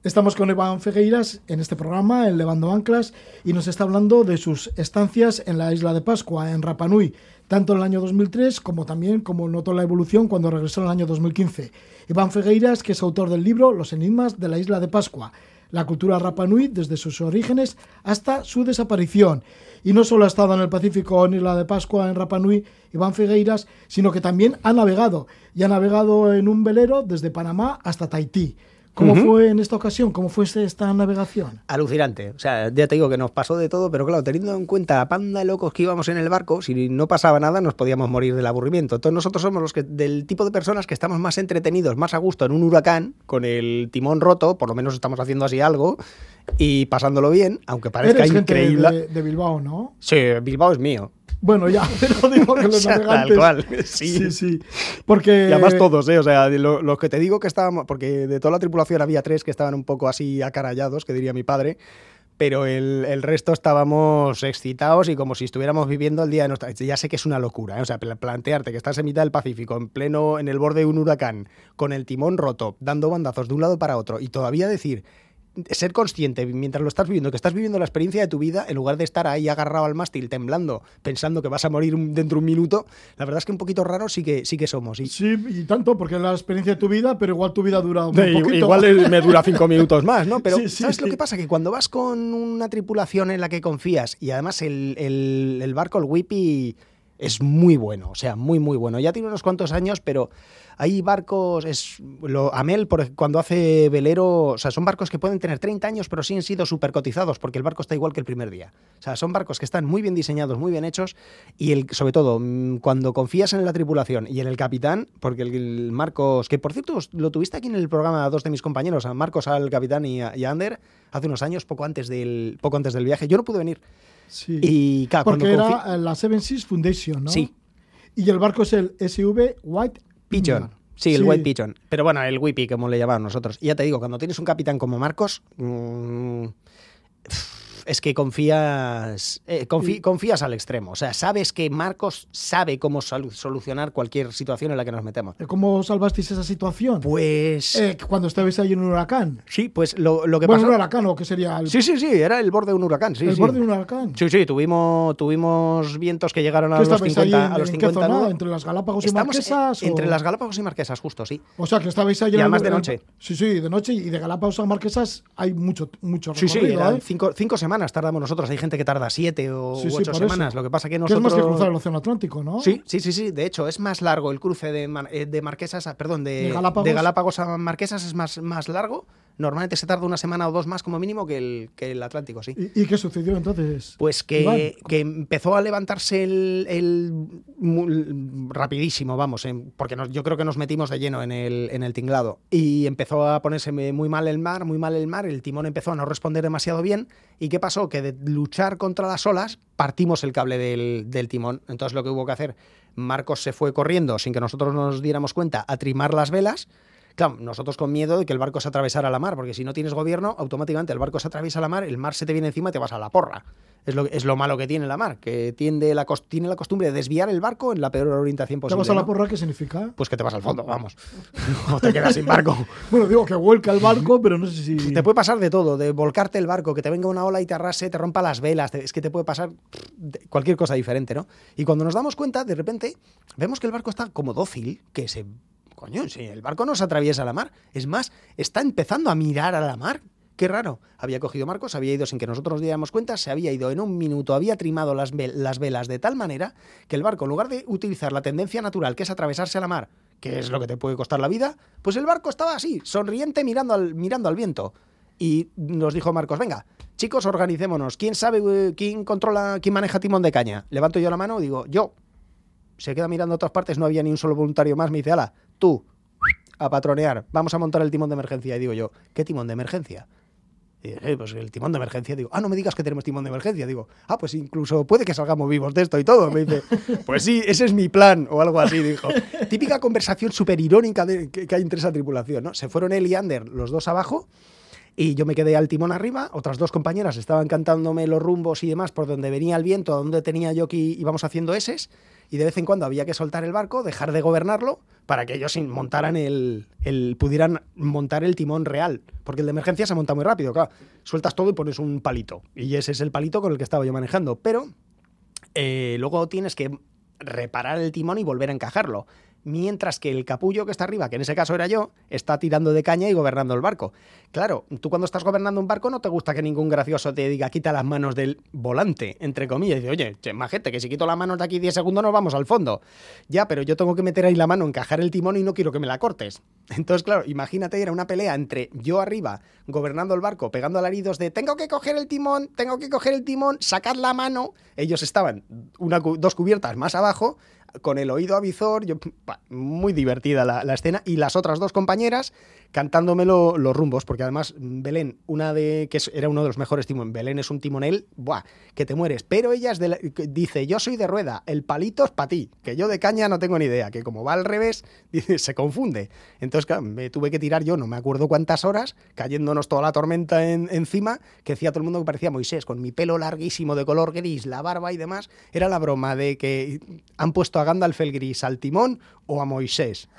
Estamos con Iván Fegueiras en este programa, en Levando Anclas, y nos está hablando de sus estancias en la isla de Pascua, en Rapanui, tanto en el año 2003 como también como notó la evolución cuando regresó en el año 2015. Iván Fegueiras, que es autor del libro Los enigmas de la isla de Pascua, la cultura Rapanui desde sus orígenes hasta su desaparición. Y no solo ha estado en el Pacífico en Isla de Pascua, en Rapanui, Iván Figueiras, sino que también ha navegado. Y ha navegado en un velero desde Panamá hasta Tahití. ¿Cómo fue en esta ocasión? ¿Cómo fue esta navegación? Alucinante. O sea, ya te digo que nos pasó de todo, pero claro, teniendo en cuenta la panda de locos que íbamos en el barco, si no pasaba nada nos podíamos morir del aburrimiento. Entonces nosotros somos los que del tipo de personas que estamos más entretenidos, más a gusto en un huracán, con el timón roto, por lo menos estamos haciendo así algo, y pasándolo bien, aunque parezca increíble. de, de Bilbao, ¿no? Sí, Bilbao es mío. Bueno, ya, pero digo que los navegantes. Tal cual, sí. Sí, Porque. Y además todos, ¿eh? O sea, los que te digo que estábamos. Porque de toda la tripulación había tres que estaban un poco así acarallados, que diría mi padre. pero el, el, resto estábamos excitados y como si estuviéramos viviendo el día de nuestra... Ya sé que es una locura, ¿eh? o sea, plantearte que estás en mitad del Pacífico, en pleno, en el borde de un huracán, con el timón roto, dando bandazos de un lado para otro, y todavía decir ser consciente mientras lo estás viviendo, que estás viviendo la experiencia de tu vida, en lugar de estar ahí agarrado al mástil temblando, pensando que vas a morir dentro de un minuto, la verdad es que un poquito raro sí que, sí que somos. Sí, y tanto, porque es la experiencia de tu vida, pero igual tu vida dura un poquito. Igual me dura cinco minutos más, ¿no? Pero ¿sabes lo que pasa? Que cuando vas con una tripulación en la que confías y además el, el, el barco, el Whippy, es muy bueno, o sea, muy, muy bueno. Ya tiene unos cuantos años, pero hay barcos, es lo, Amel, cuando hace velero, o sea, son barcos que pueden tener 30 años, pero sí han sido súper cotizados, porque el barco está igual que el primer día. O sea, son barcos que están muy bien diseñados, muy bien hechos, y sobre todo, mm, cuando confías en la tripulación y en el capitán, porque el, Marcos, que por cierto, lo tuviste aquí en el programa dos de mis compañeros, a Marcos, al capitán y a, Ander, hace unos años, poco antes, del, poco antes del viaje. Yo no pude venir. Sí. Y, porque era la Seven Seas Foundation, ¿no? Sí. Y el barco es el SV White Pigeon. Sí, el White Pigeon. Pero bueno, el Whippy, como le llamamos nosotros. Y ya te digo, cuando tienes un capitán como Marcos, mmm, es que confías, eh, confías al extremo. O sea, sabes que Marcos sabe cómo solucionar cualquier situación en la que nos metemos. ¿Cómo salvasteis esa situación? Pues... Eh, cuando estabais ahí en un huracán. Sí, pues lo, lo que bueno, pasó... un huracán o qué sería? Sí, sí, sí, era el borde de un huracán. Sí, ¿El borde de un huracán? Sí, sí, tuvimos, tuvimos vientos que llegaron a los 50, a los 50 ¿Entre las Galápagos y Marquesas? Entre las Galápagos y Marquesas, justo, sí. O sea, que estabais ahí... Y además de noche. Sí, sí, de noche y de Galápagos a Marquesas hay mucho, mucho recorrido, Sí, sí, eran ¿eh? cinco, cinco semanas tardamos nosotros hay gente que tarda siete o ocho semanas. Lo que pasa que nosotros. Que es más que cruzar el Océano Atlántico, ¿no? Sí, sí, sí, sí. De hecho, es más largo el cruce de, eh, de Marquesas, perdón, de, de, Galápagos. a Marquesas es más, más largo. Normalmente se tarda una semana o dos más como mínimo que el, que el Atlántico, sí. ¿Y, qué sucedió entonces? Pues que, que empezó a levantarse el, el, rapidísimo, vamos, porque yo creo que nos metimos de lleno en el, en el tinglado. Y empezó a ponerse muy mal el mar, muy mal el mar, el timón empezó a no responder demasiado bien. ¿Y qué pasó? Que de luchar contra las olas partimos el cable del, del timón. Entonces lo que hubo que hacer, Marcos se fue corriendo sin que nosotros nos diéramos cuenta a trimar las velas Claro, nosotros con miedo de que el barco se atravesara la mar, porque si no tienes gobierno, automáticamente el barco se atraviesa la mar, el mar se te viene encima y te vas a la porra. Es lo, es lo malo que tiene la mar, que tiende la, tiene la costumbre de desviar el barco en la peor orientación posible. ¿Te vas a la porra qué significa? Pues que te vas al fondo, vamos. o te quedas sin barco. bueno, digo que vuelca el barco, pero no sé si... Te puede pasar de todo, de volcarte el barco, que te venga una ola y te arrase, te rompa las velas, es que te puede pasar cualquier cosa diferente, ¿no? Y cuando nos damos cuenta, de repente, vemos que el barco está como dócil, que se Coño, si el barco no se atraviesa la mar. Es más, está empezando a mirar a la mar. Qué raro. Había cogido Marcos, había ido sin que nosotros nos diéramos cuenta, se había ido en un minuto, había trimado las, las, velas de tal manera que el barco, en lugar de utilizar la tendencia natural, que es atravesarse a la mar, que es lo que te puede costar la vida, pues el barco estaba así, sonriente, mirando al, mirando al viento. Y nos dijo Marcos, venga, chicos, organicémonos. ¿Quién sabe, eh, quién controla, quién maneja timón de caña? Levanto yo la mano y digo, yo. Se queda mirando a todas partes, no había ni un solo voluntario más. Me dice, ala, tú, a patronear, vamos a montar el timón de emergencia. Y digo yo, ¿qué timón de emergencia? Y dije, pues el timón de emergencia. Digo, ah, no me digas que tenemos timón de emergencia. Digo, ah, pues incluso puede que salgamos vivos de esto y todo. Me dice, pues sí, ese es mi plan, o algo así, dijo. Típica conversación súper irónica que, hay entre esa tripulación, ¿no? Se fueron él y Ander, los dos abajo, y yo me quedé al timón arriba, otras dos compañeras estaban cantándome los rumbos y demás por donde venía el viento, a donde tenía yo que íbamos haciendo eses, y de vez en cuando había que soltar el barco, dejar de gobernarlo, para que ellos montaran el, el, pudieran montar el timón real. Porque el de emergencia se monta muy rápido, claro. Sueltas todo y pones un palito. Y ese es el palito con el que estaba yo manejando. Pero eh, luego tienes que reparar el timón y volver a encajarlo mientras que el capullo que está arriba, que en ese caso era yo, está tirando de caña y gobernando el barco. Claro, tú cuando estás gobernando un barco no te gusta que ningún gracioso te diga quita las manos del volante, entre comillas, y dice, oye, che, majete, que si quito las manos de aquí 10 segundos nos vamos al fondo. Ya, pero yo tengo que meter ahí la mano, encajar el timón y no quiero que me la cortes. Entonces, claro, imagínate, era una pelea entre yo arriba, gobernando el barco, pegando alaridos de tengo que coger el timón, tengo que coger el timón, sacar la mano. Ellos estaban una, dos cubiertas más abajo con el oído avizor, yo, muy divertida la, escena, y las otras dos compañeras cantándome los rumbos, porque además Belén, una de que era uno de los mejores timones, Belén es un timonel, buah, que te mueres, pero ella es de dice, yo soy de rueda, el palito es para ti, que yo de caña no tengo ni idea, que como va al revés, dice, se confunde. Entonces, claro, me tuve que tirar yo, no me acuerdo cuántas horas, cayéndonos toda la tormenta encima, que decía todo el mundo que parecía Moisés, con mi pelo larguísimo de color gris, la barba y demás, era la broma de que han puesto a Gandalf el gris al timón o a Moisés.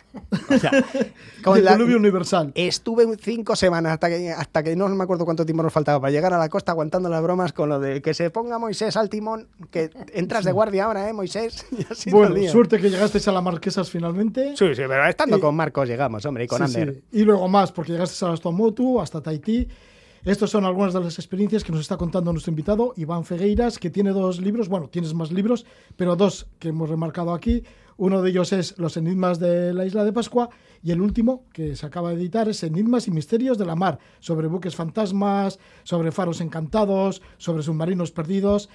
O sea, con el diluvio universal. Estuve cinco semanas hasta que, hasta que no me acuerdo cuánto tiempo nos faltaba para llegar a la costa aguantando las bromas con lo de que se ponga Moisés al timón, que entras de guardia ahora, ¿eh, Moisés? bueno, suerte que llegasteis a las Marquesas finalmente. Sí, sí, pero estando con Marcos llegamos, hombre, y con Ander. Y luego más, porque llegasteis a las Tomotu, hasta Tahití. Estas son algunas de las experiencias que nos está contando nuestro invitado, Iván Fegueiras, que tiene dos libros, bueno, tienes más libros, pero dos que hemos remarcado aquí. Uno de ellos es Los enigmas de la isla de Pascua y el último, que se acaba de editar, es Enigmas y misterios de la mar, sobre buques fantasmas, sobre faros encantados, sobre submarinos perdidos.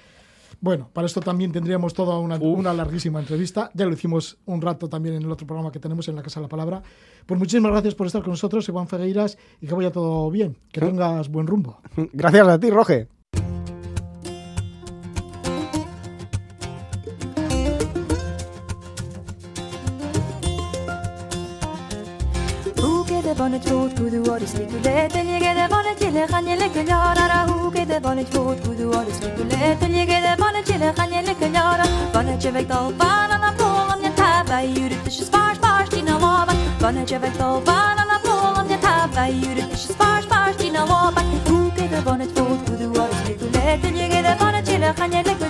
Bueno, para esto también tendríamos toda una, larguísima entrevista. Ya lo hicimos un rato también en el otro programa que tenemos en la Casa de la Palabra. Pues muchísimas gracias por estar con nosotros, Iván Fegueiras, y que vaya todo bien, que tengas buen rumbo. Gracias a ti, Roge. årets likuleter ligger det vannet chile Kanjele kuljara rahuke det vannet fot Kudu årets likuleter ligger det vannet chile Kanjele kuljara Vannet kjevek dolvan Anna polam nje tava Jurit ishi spar spar stina lovan Vannet kjevek dolvan Anna polam nje tava Jurit ishi spar spar stina lovan Huke det vannet fot Kudu årets likuleter ligger det vannet chile Kanjele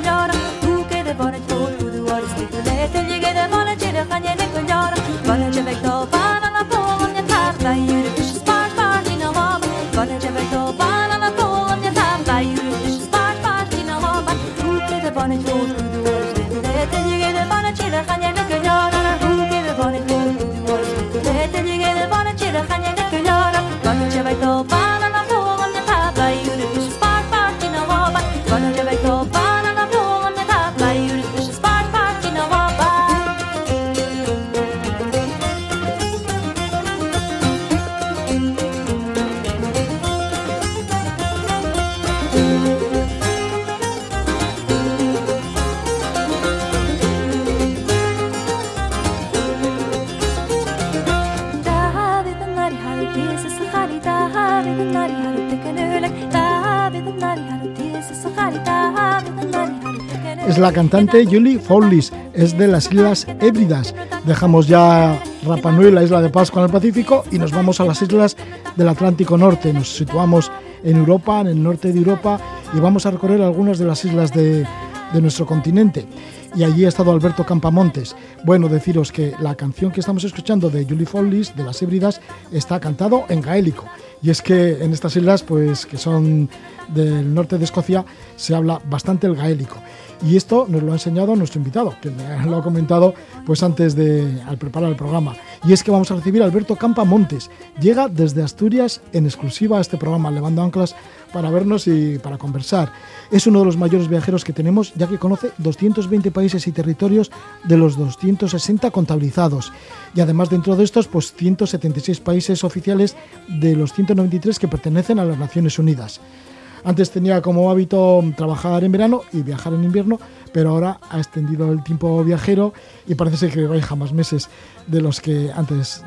Es la cantante Julie Fowlis, es de las Islas Hébridas. Dejamos ya Rapa Nui, la isla de Pascua en el Pacífico, y nos vamos a las islas del Atlántico Norte. Nos situamos en Europa, en el norte de Europa, y vamos a recorrer algunas de las islas de, de nuestro continente. Y allí ha estado Alberto Campamontes. Bueno, deciros que la canción que estamos escuchando de Julie Follis, de las Hébridas, está cantado en gaélico. Y es que en estas islas, pues que son del norte de Escocia, se habla bastante el gaélico. Y esto nos lo ha enseñado nuestro invitado, que me lo ha comentado pues antes de al preparar el programa. Y es que vamos a recibir a Alberto Campamontes. Llega desde Asturias en exclusiva a este programa, levando anclas para vernos y para conversar. Es uno de los mayores viajeros que tenemos, ya que conoce 220 países y territorios de los 260 contabilizados. Y además dentro de estos, pues 176 países oficiales de los 193 que pertenecen a las Naciones Unidas. Antes tenía como hábito trabajar en verano y viajar en invierno, pero ahora ha extendido el tiempo viajero y parece ser que hay jamás meses de los que antes,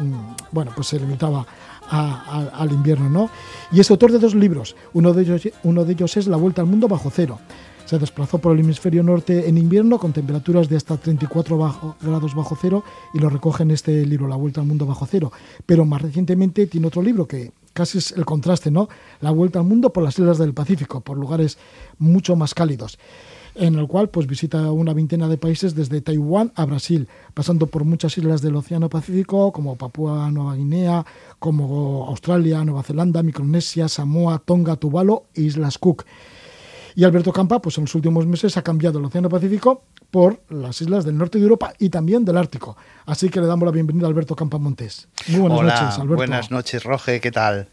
bueno, pues se limitaba a, a, al invierno, ¿no? Y es autor de dos libros. Uno de ellos, uno de ellos es La Vuelta al Mundo bajo cero. Se desplazó por el hemisferio norte en invierno con temperaturas de hasta 34 bajo, grados bajo cero y lo recoge en este libro, La Vuelta al Mundo bajo cero. Pero más recientemente tiene otro libro que casi es el contraste, ¿no? La Vuelta al Mundo por las islas del Pacífico, por lugares mucho más cálidos en el cual pues visita una veintena de países desde Taiwán a Brasil, pasando por muchas islas del Océano Pacífico como Papúa Nueva Guinea, como Australia, Nueva Zelanda, Micronesia, Samoa, Tonga, Tuvalu e Islas Cook. Y Alberto Campa, pues en los últimos meses ha cambiado el Océano Pacífico por las islas del norte de Europa y también del Ártico. Así que le damos la bienvenida a Alberto Campa Montes. Muy buenas Hola, noches, Alberto. Buenas noches, Roge, ¿qué tal?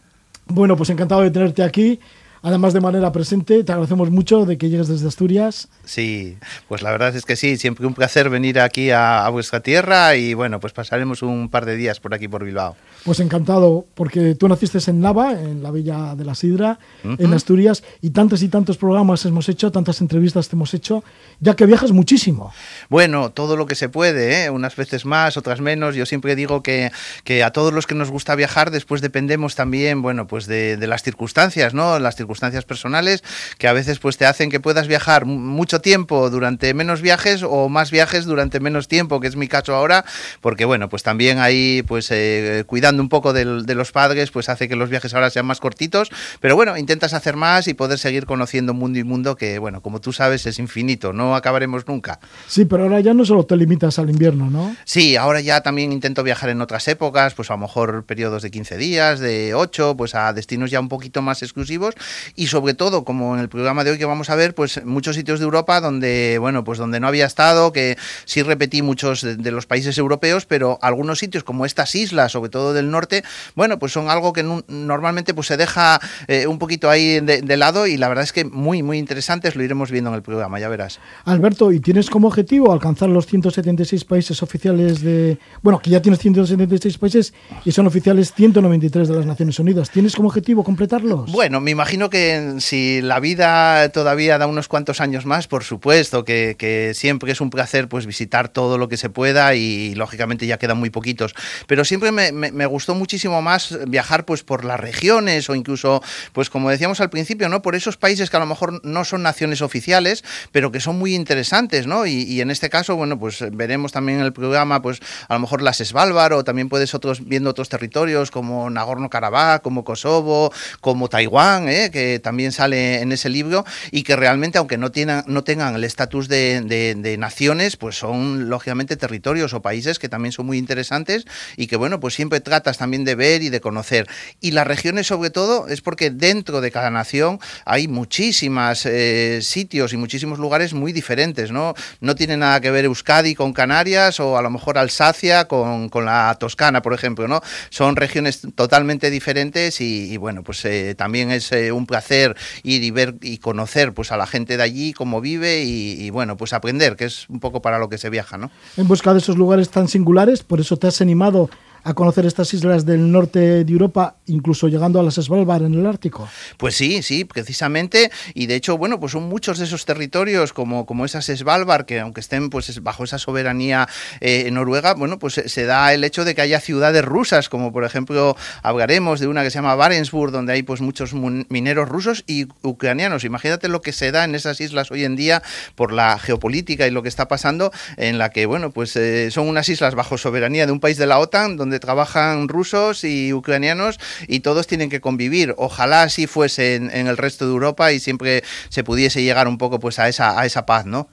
Bueno, pues encantado de tenerte aquí. Además de manera presente. Te agradecemos mucho de que llegues desde Asturias. Sí, pues la verdad es que sí, siempre un placer venir aquí a, vuestra tierra y bueno, pues pasaremos un par de días por aquí, por Bilbao. Pues encantado, porque tú naciste en Nava, en la Villa de la Sidra, en Asturias, y tantos y tantos programas hemos hecho, tantas entrevistas te hemos hecho, ya que viajas muchísimo. Bueno, todo lo que se puede, ¿eh? unas veces más, otras menos. Yo siempre digo que, que, a todos los que nos gusta viajar, después dependemos también, bueno, pues de, de las circunstancias, ¿no? Las circunstancias personales que a veces pues te hacen que puedas viajar mucho tiempo durante menos viajes o más viajes durante menos tiempo, que es mi caso ahora, porque bueno, pues también ahí pues eh, cuidando un poco de, los padres, pues hace que los viajes ahora sean más cortitos, pero bueno, intentas hacer más y poder seguir conociendo mundo y mundo que bueno, como tú sabes es infinito, no acabaremos nunca. Sí, pero ahora ya no solo te limitas al invierno, ¿no? Sí, ahora ya también intento viajar en otras épocas, pues a lo mejor periodos de 15 días, de 8, pues a destinos ya un poquito más exclusivos y sobre todo, como en el programa de hoy que vamos a ver, pues muchos sitios de Europa donde, bueno, pues donde no había estado, que sí repetí muchos de, los países europeos, pero algunos sitios como estas islas, sobre todo del norte, bueno, pues son algo que normalmente pues se deja eh, un poquito ahí de, lado y la verdad es que muy, muy interesantes, lo iremos viendo en el programa, ya verás. Alberto, ¿y tienes como objetivo alcanzar los 176 países oficiales de... Bueno, que ya tienes 176 países y son oficiales 193 de las Naciones Unidas. ¿Tienes como objetivo completarlos? Bueno, me imagino que si la vida todavía da unos cuantos años más, por supuesto, que, siempre es un placer pues visitar todo lo que se pueda y, lógicamente ya quedan muy poquitos. Pero siempre me, gustó muchísimo más viajar pues por las regiones o incluso, pues como decíamos al principio, ¿no? Por esos países que a lo mejor no son naciones oficiales, pero que son muy interesantes, ¿no? Y, en este caso, bueno, pues veremos también en el programa, pues a lo mejor las Svalbard o también puedes otros viendo otros territorios como Nagorno-Karabaj, como Kosovo, como Taiwán, ¿eh? que también sale en ese libro y que realmente, aunque no, tienen, no tengan el estatus de, naciones, pues son lógicamente territorios o países que también son muy interesantes y que, bueno, pues siempre tratas también de ver y de conocer. Y las regiones, sobre todo, es porque dentro de cada nación hay muchísimos eh, sitios y muchísimos lugares muy diferentes, ¿no? No tiene nada que ver Euskadi con Canarias o a lo mejor Alsacia con, la Toscana, por ejemplo, ¿no? Son regiones totalmente diferentes y, bueno, pues eh, también es eh, un placer ir y ver y conocer pues a la gente de allí, cómo vive y, bueno, pues aprender, que es un poco para lo que se viaja, ¿no? En busca de esos lugares tan singulares, por eso te has animado a conocer estas islas del norte de Europa, incluso llegando a las Svalbard en el Ártico. Pues sí, sí, precisamente, y de hecho, bueno, pues son muchos de esos territorios como, como esas Svalbard, que aunque estén pues bajo esa soberanía eh, noruega, bueno, pues se da el hecho de que haya ciudades rusas, como por ejemplo hablaremos de una que se llama Barentsburg, donde hay pues muchos mineros rusos y ucranianos. Imagínate lo que se da en esas islas hoy en día por la geopolítica y lo que está pasando, en la que, bueno, pues eh, son unas islas bajo soberanía de un país de la OTAN, donde trabajan rusos y ucranianos y todos tienen que convivir. Ojalá así fuese en, el resto de Europa y siempre se pudiese llegar un poco pues a esa, a esa paz, ¿no?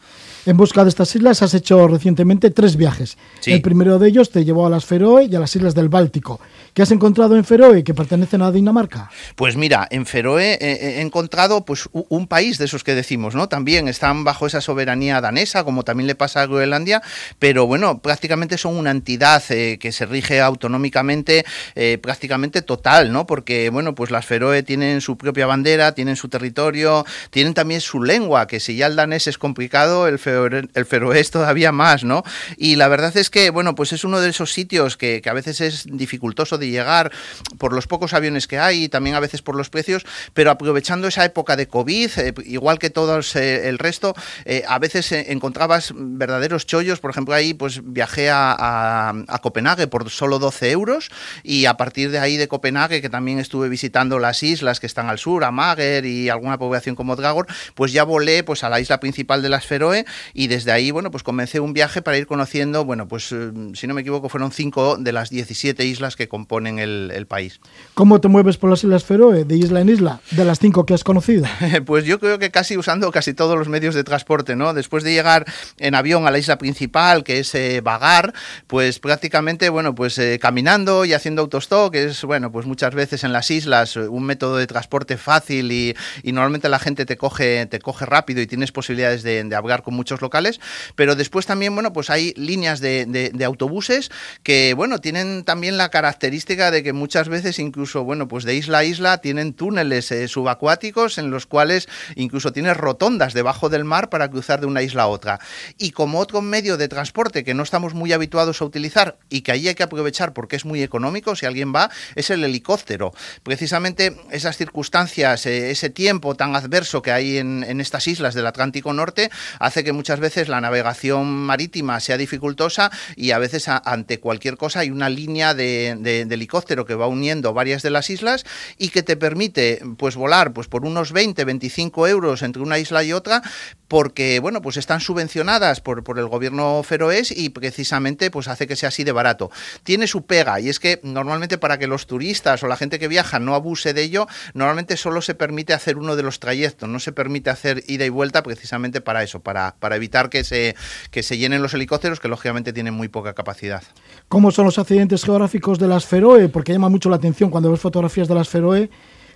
En busca de estas islas has hecho recientemente tres viajes. El primero de ellos te llevó a las Feroe y a las islas del Báltico. ¿Qué has encontrado en Feroe que pertenecen a Dinamarca? Pues mira, en Feroe he encontrado pues un país de esos que decimos, ¿no? También están bajo esa soberanía danesa, como también le pasa a Groenlandia, pero bueno, prácticamente son una entidad eh, que se rige autonómicamente eh, prácticamente total, ¿no? Porque bueno, pues las Feroe tienen su propia bandera, tienen su territorio, tienen también su lengua, que si ya el danés es complicado, el feroe es todavía más, ¿no? Y la verdad es que, bueno, pues es uno de esos sitios que, a veces es dificultoso de llegar por los pocos aviones que hay y también a veces por los precios, pero aprovechando esa época de COVID, eh, igual que todos eh, el resto, eh, a veces encontrabas verdaderos chollos, por ejemplo, ahí pues viajé a, Copenhague por solo 12 euros y a partir de ahí de Copenhague, que también estuve visitando las islas que están al sur, a Mager y alguna población como Dragor, pues ya volé pues a la isla principal de las Feroe y desde ahí, bueno, pues comencé un viaje para ir conociendo, bueno, pues eh, si no me equivoco fueron cinco de las 17 islas que componen el, país. ¿Cómo te mueves por las Islas Feroe, de isla en isla, de las cinco que has conocido? pues yo creo que casi usando casi todos los medios de transporte, ¿no? Después de llegar en avión a la isla principal, que es eh, Vagar, pues prácticamente, bueno, pues eh, caminando y haciendo autostop, que es, bueno, pues muchas veces en las islas un método de transporte fácil y, normalmente la gente te coge, te coge rápido y tienes posibilidades de, de hablar con muchos locales, pero después también, bueno, pues hay líneas de, autobuses que, bueno, tienen también la característica de que muchas veces incluso, bueno, pues de isla a isla tienen túneles eh, subacuáticos en los cuales incluso tienes rotondas debajo del mar para cruzar de una isla a otra. Y como otro medio de transporte que no estamos muy habituados a utilizar y que ahí hay que aprovechar porque es muy económico, si alguien va, es el helicóptero. Precisamente esas circunstancias, eh, ese tiempo tan adverso que hay en, estas islas del Atlántico Norte, hace que muchas veces la navegación marítima sea dificultosa y a veces ante cualquier cosa hay una línea de, helicóptero que va uniendo varias de las islas y que te permite pues volar pues por unos 20, 25 euros entre una isla y otra porque bueno pues están subvencionadas por, por el gobierno feroés y precisamente pues hace que sea así de barato. Tiene su pega y es que normalmente para que los turistas o la gente que viaja no abuse de ello, normalmente solo se permite hacer uno de los trayectos, no se permite hacer ida y vuelta precisamente para eso, para, para evitar que se, que se llenen los helicópteros que lógicamente tienen muy poca capacidad. ¿Cómo son los accidentes geográficos de las Feroe? Porque llama mucho la atención cuando ves fotografías de las Feroe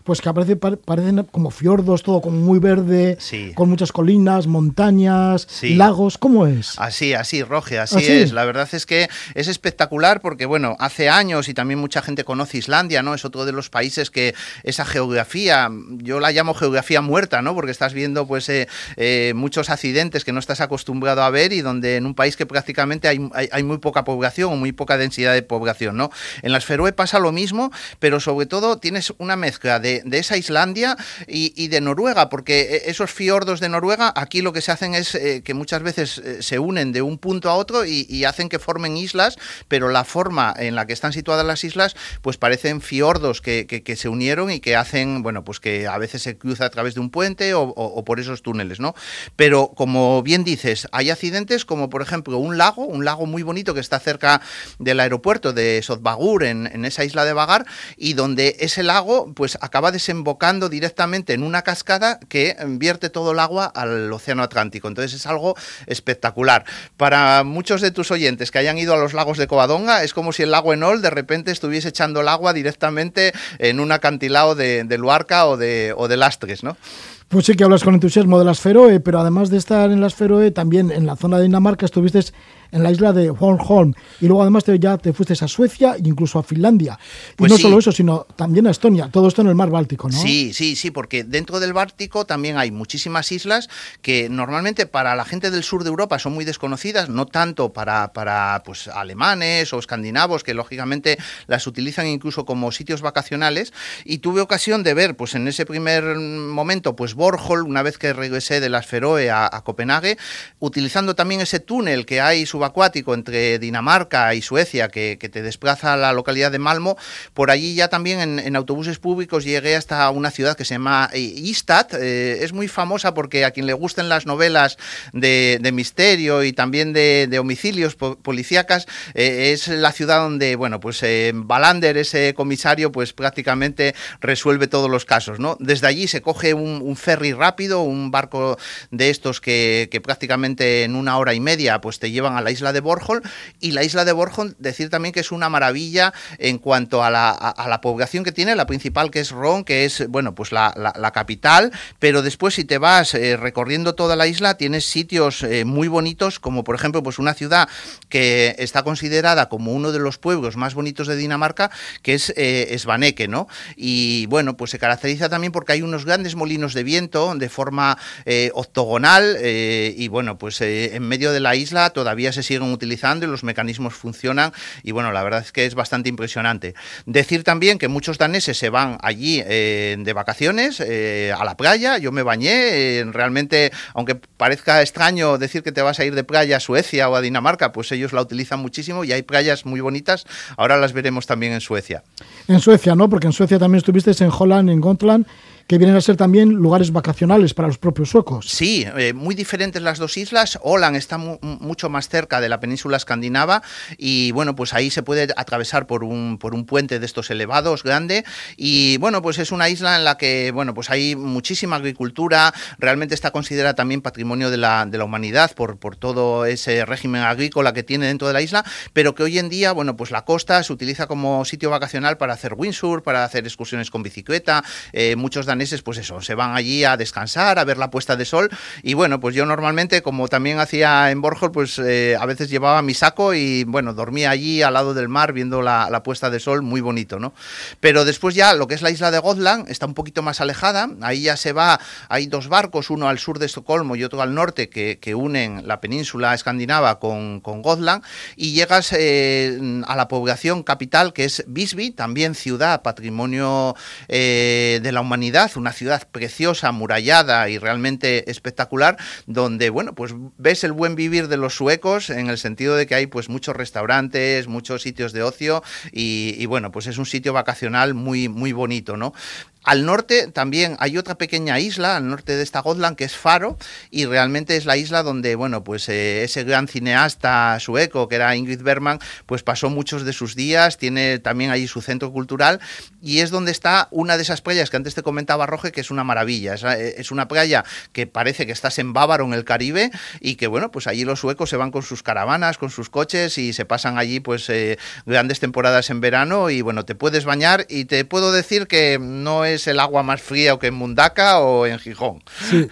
pues que aparece, parecen como fiordos, todo como muy verde, con muchas colinas, montañas, lagos. ¿Cómo es? Así, así, Roge, así, es. La verdad es que es espectacular porque, bueno, hace años y también mucha gente conoce Islandia, ¿no? Es otro de los países que esa geografía, yo la llamo geografía muerta, ¿no? Porque estás viendo, pues, eh, eh, muchos accidentes que no estás acostumbrado a ver y donde en un país que prácticamente hay, hay, muy poca población o muy poca densidad de población, ¿no? En las Feroe pasa lo mismo, pero sobre todo tienes una mezcla de de, esa Islandia y, de Noruega, porque eh, esos fiordos de Noruega aquí lo que se hacen es eh, que muchas veces eh, se unen de un punto a otro y, hacen que formen islas, pero la forma en la que están situadas las islas, pues parecen fiordos que, que, se unieron y que hacen, bueno, pues que a veces se cruza a través de un puente o, por esos túneles, ¿no? Pero como bien dices, hay accidentes como por ejemplo un lago, un lago muy bonito que está cerca del aeropuerto de Sotbagur, en, en esa isla de Vagar, y donde ese lago pues acaba va desembocando directamente en una cascada que vierte todo el agua al Océano Atlántico. Entonces es algo espectacular. Para muchos de tus oyentes que hayan ido a los lagos de Covadonga, es como si el lago Enol de repente estuviese echando el agua directamente en un acantilado de, Luarca o de, o de Lastres, ¿no? Pues sí que hablas con entusiasmo de las Feroe, pero además de estar en las Feroe, también en la zona de Dinamarca estuviste en la isla de Bornholm. Y luego además te, ya te fuiste a Suecia e incluso a Finlandia. y pues no solo eso, sino también a Estonia. Todo esto en el mar Báltico, ¿no? Sí, sí, sí, porque dentro del Báltico también hay muchísimas islas que normalmente para la gente del sur de Europa son muy desconocidas, no tanto para, para pues, alemanes o escandinavos, que lógicamente las utilizan incluso como sitios vacacionales. Y tuve ocasión de ver, pues en ese primer momento, pues Bornholm, una vez que regresé de las Feroe a, a Copenhague, utilizando también ese túnel que hay acuático entre Dinamarca y Suecia que, te desplaza a la localidad de Malmo, por allí ya también en, autobuses públicos llegué hasta una ciudad que se llama eh, Istad. Eh, es muy famosa porque a quien le gusten las novelas de, misterio y también de, homicidios policíacas, eh, es la ciudad donde, bueno, pues Balander, ese comisario, pues prácticamente resuelve todos los casos, ¿no? Desde allí se coge un, ferry rápido, un barco de estos que, que prácticamente en una hora y media pues te llevan a la isla de Borjol y la isla de Borjol decir también que es una maravilla en cuanto a la, a, la población que tiene, la principal que es Ron, que es, bueno, pues la, la, capital, pero después si te vas eh, recorriendo toda la isla tienes sitios eh, muy bonitos como por ejemplo pues una ciudad que está considerada como uno de los pueblos más bonitos de Dinamarca, que es eh, ¿no? Y bueno, pues se caracteriza también porque hay unos grandes molinos de viento de forma eh, octogonal y bueno, pues en medio de la isla todavía se siguen utilizando y los mecanismos funcionan y bueno, la verdad es que es bastante impresionante. Decir también que muchos daneses se van allí eh, de vacaciones eh, a la playa, yo me bañé, eh, realmente, aunque parezca extraño decir que te vas a ir de playa a Suecia o a Dinamarca, pues ellos la utilizan muchísimo y hay playas muy bonitas, ahora las veremos también en Suecia. En Suecia, ¿no? Porque en Suecia también estuviste en Holland, en Gotland que vienen a ser también lugares vacacionales para los propios suecos. Sí, eh, muy diferentes las dos islas. Åland está mucho más cerca de la península escandinava y bueno, pues ahí se puede atravesar por un, por un puente de estos elevados grande y bueno, pues es una isla en la que bueno, pues hay muchísima agricultura, realmente está considerada también patrimonio de la, de la humanidad por, por todo ese régimen agrícola que tiene dentro de la isla, pero que hoy en día, bueno, pues la costa se utiliza como sitio vacacional para hacer windsurf, para hacer excursiones con bicicleta, eh, muchos daneses, pues eso, se van allí a descansar, a ver la puesta de sol. Y bueno, pues yo normalmente, como también hacía en Borjol, pues eh, a veces llevaba mi saco y bueno, dormía allí al lado del mar viendo la, puesta de sol, muy bonito, ¿no? Pero después ya lo que es la isla de Gotland está un poquito más alejada, ahí ya se va, hay dos barcos, uno al sur de Estocolmo y otro al norte, que, que unen la península escandinava con, con Gotland, y llegas eh, a la población capital que es Visby, también ciudad, patrimonio eh, de la humanidad, una ciudad preciosa, amurallada y realmente espectacular, donde, bueno, pues ves el buen vivir de los suecos en el sentido de que hay pues muchos restaurantes, muchos sitios de ocio y, y bueno, pues es un sitio vacacional muy, muy bonito, ¿no? Al norte también hay otra pequeña isla, al norte de esta Gotland, que es Faro, y realmente es la isla donde, bueno, pues eh, ese gran cineasta sueco, que era Ingrid Bergman, pues pasó muchos de sus días, tiene también allí su centro cultural, y es donde está una de esas playas que antes te comentaba, Roge, que es una maravilla. Es, eh, es una playa que parece que estás en Bávaro, en el Caribe, y que, bueno, pues allí los suecos se van con sus caravanas, con sus coches, y se pasan allí, pues, eh, grandes temporadas en verano, y bueno, te puedes bañar, y te puedo decir que no es es el agua más fría que en Mundaca o en Gijón. Sí.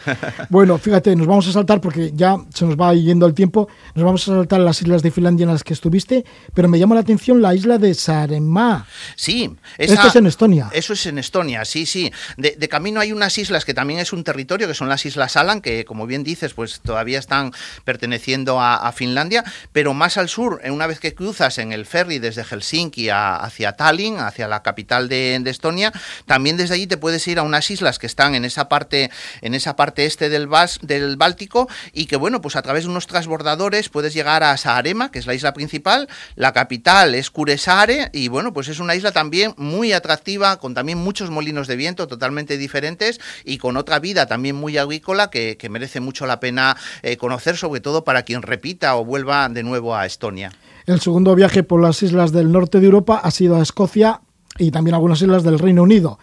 Bueno, fíjate, nos vamos a saltar porque ya se nos va yendo el tiempo. Nos vamos a saltar las islas de Finlandia en las que estuviste, pero me llama la atención la isla de Saaremaa. Sí. Esa, Esto es en Estonia. Eso es en Estonia, sí, sí. De, de, camino hay unas islas que también es un territorio, que son las Islas Alan, que como bien dices, pues todavía están perteneciendo a, a Finlandia, pero más al sur, una vez que cruzas en el ferry desde Helsinki a, hacia Tallinn, hacia la capital de, de Estonia, también desde allí te puedes ir a unas islas que están en esa parte, en esa parte este del, Bas, del Báltico y que bueno, pues a través de unos transbordadores puedes llegar a Saarema, que es la isla principal, la capital es Kuressaare y bueno, pues es una isla también muy atractiva, con también muchos molinos de viento totalmente diferentes y con otra vida también muy agrícola que, que merece mucho la pena eh, conocer, sobre todo para quien repita o vuelva de nuevo a Estonia. El segundo viaje por las islas del norte de Europa ha sido a Escocia y también algunas islas del Reino Unido.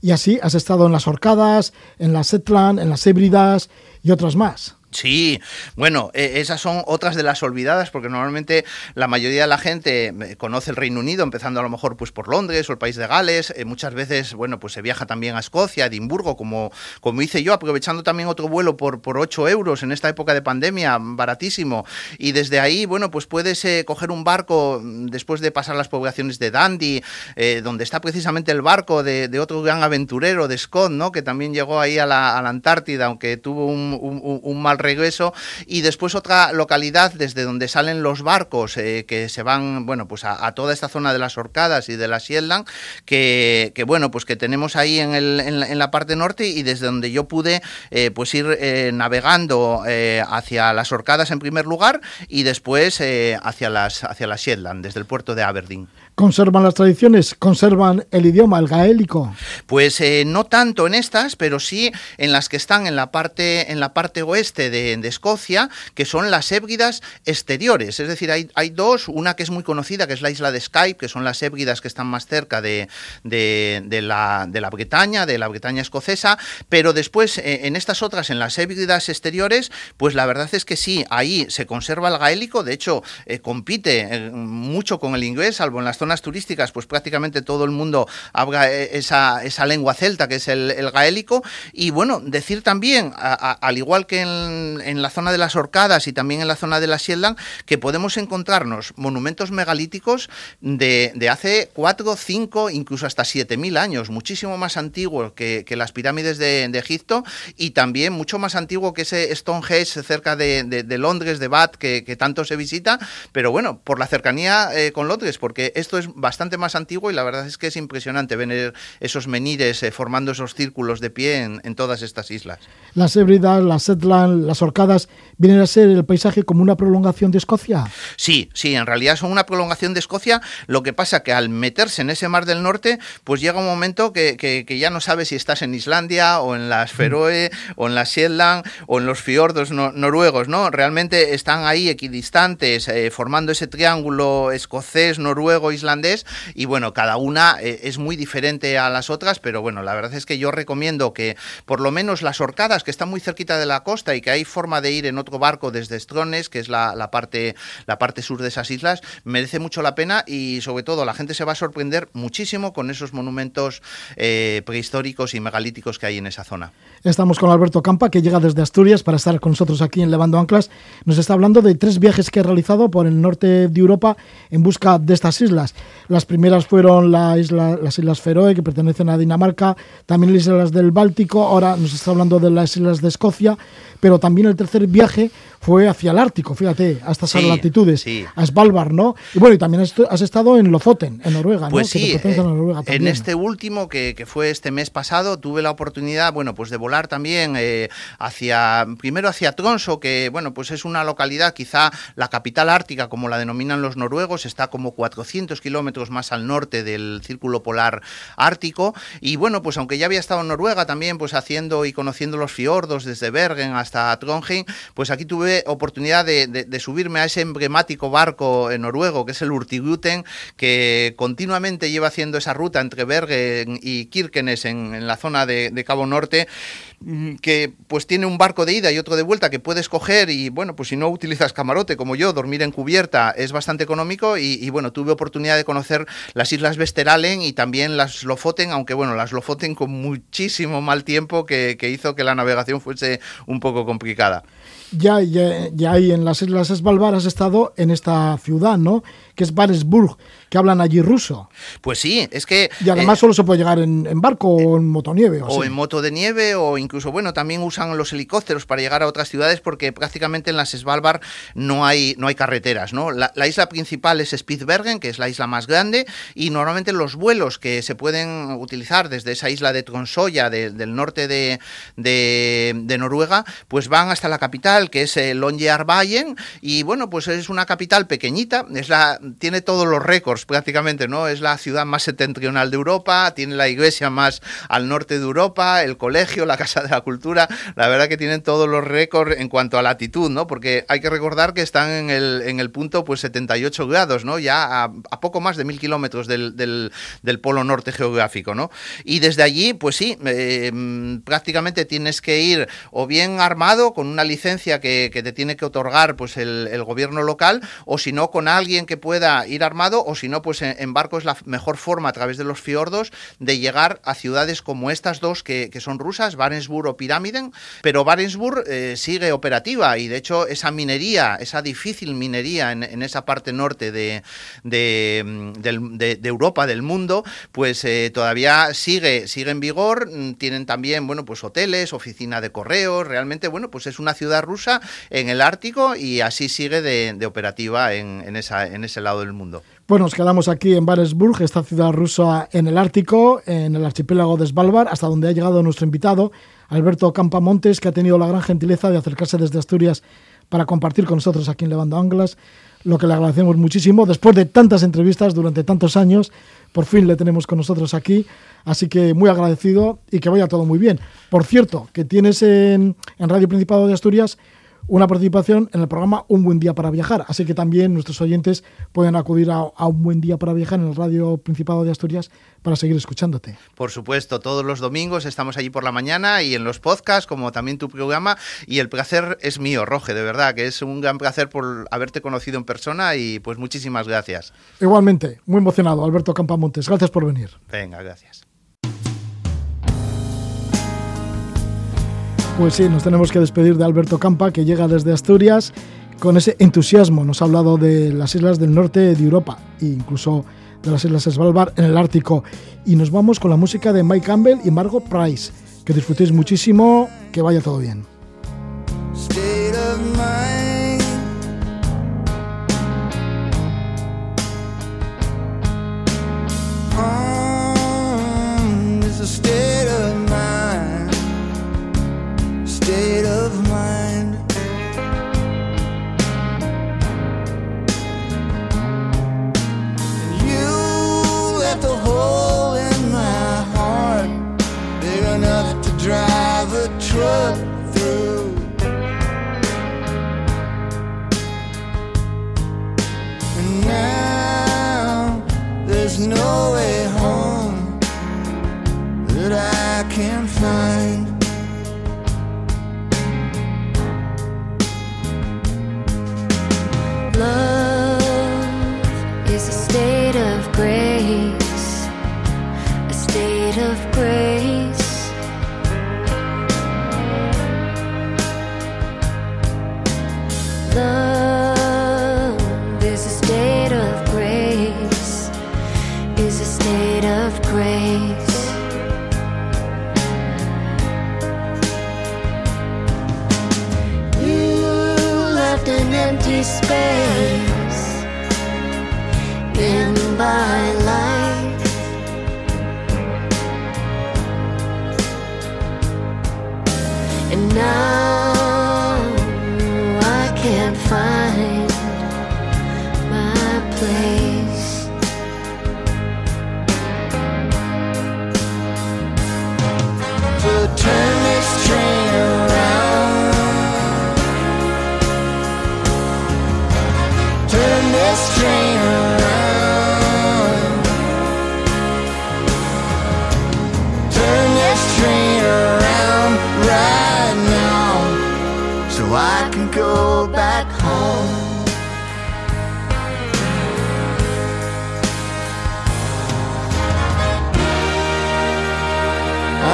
Y así has estado en las Orcadas, en las Setland, en las Hébridas y otras más. Sí, bueno, eh, esas son otras de las olvidadas porque normalmente la mayoría de la gente eh, conoce el Reino Unido, empezando a lo mejor pues por Londres o el país de Gales. Eh, muchas veces, bueno, pues se viaja también a Escocia, a Edimburgo, como, como hice yo, aprovechando también otro vuelo por, por 8 euros en esta época de pandemia, baratísimo. Y desde ahí, bueno, pues puedes eh, coger un barco mm, después de pasar las poblaciones de Dundee, eh, donde está precisamente el barco de, otro gran aventurero, de Scott, ¿no? Que también llegó ahí a la, a la Antártida, aunque tuvo un, un mal regreso. Y después otra localidad desde donde salen los barcos eh, que se van bueno pues a, toda esta zona de las Orcadas y de la Shetland que, que bueno pues que tenemos ahí en, el, en, la, en, la, parte norte y desde donde yo pude eh, pues ir eh, navegando eh, hacia las Orcadas en primer lugar y después eh, hacia las hacia la Shetland desde el puerto de Aberdeen conservan las tradiciones, conservan el idioma, el gaélico. Pues eh, no tanto en estas, pero sí en las que están en la parte, en la parte oeste de, Escocia, que son las ébgidas exteriores. Es decir, hay, hay, dos, una que es muy conocida, que es la isla de Skype, que son las ébgidas que están más cerca de, de, de la Bretaña, de la Bretaña escocesa, pero después eh, en estas otras, en las ébgidas exteriores, pues la verdad es que sí, ahí se conserva el gaélico, de hecho eh, compite mucho con el inglés, salvo en las zonas turísticas, pues prácticamente todo el mundo habla esa, esa lengua celta, que es el, gaélico. Y bueno, decir también, al igual que en, la zona de las Orcadas y también en la zona de la Shetland, que podemos encontrarnos monumentos megalíticos de, de hace 4, 5, incluso hasta 7.000 años, muchísimo más antiguos que, las pirámides de, Egipto y también mucho más antiguo que ese Stonehenge cerca de, de Londres, de Bath, que, que, tanto se visita. Pero bueno, por la cercanía eh, con Londres, porque esto es bastante más antiguo y la verdad es que es impresionante ver esos menires eh, formando esos círculos de pie en, en, todas estas islas. Las Hébridas, las Setland, las Orcadas, ¿vienen a ser el paisaje como una prolongación de Escocia? Sí, sí, en realidad son una prolongación de Escocia, lo que pasa que al meterse en ese mar del norte, pues llega un momento que, que, que ya no sabes si estás en Islandia o en las Feroe mm. o en las Shetland o en los fiordos no, noruegos, ¿no? Realmente están ahí equidistantes, eh, formando ese triángulo escocés, noruego, islandés, islandés y bueno, cada una eh, es muy diferente a las otras, pero bueno, la verdad es que yo recomiendo que por lo menos las orcadas que están muy cerquita de la costa y que hay forma de ir en otro barco desde Strones, que es la, la, parte, la parte sur de esas islas, merece mucho la pena y sobre todo la gente se va a sorprender muchísimo con esos monumentos eh, prehistóricos y megalíticos que hay en esa zona. Estamos con Alberto Campa, que llega desde Asturias para estar con nosotros aquí en Levando Anclas. Nos está hablando de tres viajes que ha realizado por el norte de Europa en busca de estas islas. Las primeras fueron las Islas Feroe, que pertenecen a Dinamarca, también las islas del Báltico, ahora nos está hablando de las islas de Escocia, pero también el tercer viaje fue hacia el Ártico, fíjate, a estas latitudes, a Svalbard, ¿no? Y bueno, y también has, estado en Lofoten, en Noruega, pues sí, eh, en este último, que, que, fue este mes pasado, tuve la oportunidad, bueno, pues de volar también eh, hacia, primero hacia Tronso, que, bueno, pues es una localidad, quizá la capital ártica, como la denominan los noruegos, está como 400 kilómetros más al norte del círculo polar ártico, y bueno, pues aunque ya había estado en Noruega también, pues haciendo y conociendo los fiordos desde Bergen hasta Trondheim, pues aquí tuve oportunidad de, subirme a ese emblemático barco noruego que es el Urtiguten, que continuamente lleva haciendo esa ruta entre Bergen y Kirkenes en, la zona de, Cabo Norte mm, que pues tiene un barco de ida y otro de vuelta que puedes coger y bueno, pues si no utilizas camarote como yo, dormir en cubierta es bastante económico y, bueno, tuve oportunidad de conocer las Islas Vesteralen y también las Lofoten, aunque bueno, las Lofoten con muchísimo mal tiempo que hizo que la navegación fuese un poco complicada ya, ya, ya en las Islas Svalbard has estado en esta ciudad, ¿no? Que es Baresburg, que hablan allí ruso. Pues sí, es que... Y además eh, solo se puede llegar en, barco o en motonieve. O, o en moto de nieve o incluso, bueno, también usan los helicópteros para llegar a otras ciudades porque prácticamente en las Svalbard no hay, no hay carreteras, ¿no? La, isla principal es Spitsbergen, que es la isla más grande, y normalmente los vuelos que se pueden utilizar desde esa isla de Tronsoya, del norte de, de, Noruega, pues van hasta la capital, que es eh, Longyearbyen, y bueno, pues es una capital pequeñita, es la, tiene todos los récords prácticamente, ¿no? Es la ciudad más septentrional de Europa, tiene la iglesia más al norte de Europa, el colegio, la Casa de la Cultura, la verdad que tienen todos los récords en cuanto a latitud, ¿no? Porque hay que recordar que están en el, en el punto pues 78 grados, ¿no? Ya a, poco más de mil kilómetros del, del, polo norte geográfico, ¿no? Y desde allí, pues sí, eh, prácticamente tienes que ir o bien armado con una licencia que, que te tiene que otorgar pues el, el gobierno local, o si no con alguien que pueda ir armado, o si no, pues en, barco es la mejor forma a través de los fiordos de llegar a ciudades como estas dos que, son rusas, Barentsburg o Pirámiden, pero Barentsburg eh, sigue operativa y de hecho esa minería, esa difícil minería en, esa parte norte de, de, Europa, del mundo, pues eh, todavía sigue, sigue en vigor, mm, tienen también, bueno, pues hoteles, oficina de correos, realmente, bueno, pues es una ciudad rusa en el Ártico y así sigue de, operativa en, esa, en ese lado del mundo. Pues nos quedamos aquí en Baresburg, esta ciudad rusa en el Ártico, en el archipiélago de Svalbard, hasta donde ha llegado nuestro invitado, Alberto Campamontes, que ha tenido la gran gentileza de acercarse desde Asturias para compartir con nosotros aquí en Levando Anglas, lo que le agradecemos muchísimo. Después de tantas entrevistas durante tantos años, por fin le tenemos con nosotros aquí, así que muy agradecido y que vaya todo muy bien. Por cierto, que tienes en, en Radio Principado de Asturias una participación en el programa Un Buen Día para Viajar. Así que también nuestros oyentes pueden acudir a, Un Buen Día para Viajar en el Radio Principado de Asturias para seguir escuchándote. Por supuesto, todos los domingos estamos allí por la mañana y en los podcasts, como también tu programa. Y el placer es mío, Roge, de verdad, que es un gran placer por haberte conocido en persona y pues muchísimas gracias. Igualmente, muy emocionado, Alberto Campamontes. Gracias por venir. Venga, gracias. Pues sí, nos tenemos que despedir de Alberto Campa, que llega desde Asturias con ese entusiasmo. Nos ha hablado de las islas del norte de Europa e incluso de las islas Svalbard en el Ártico. Y nos vamos con la música de Mike Campbell y Margot Price. Que disfrutéis muchísimo, que vaya todo bien.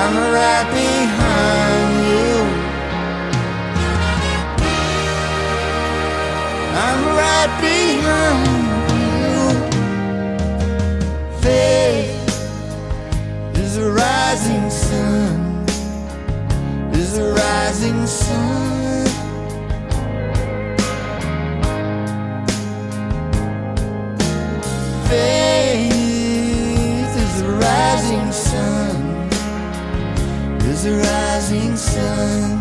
I'm right behind you. I'm right behind you. Faith is a rising sun. Is a rising sun. the rising sun.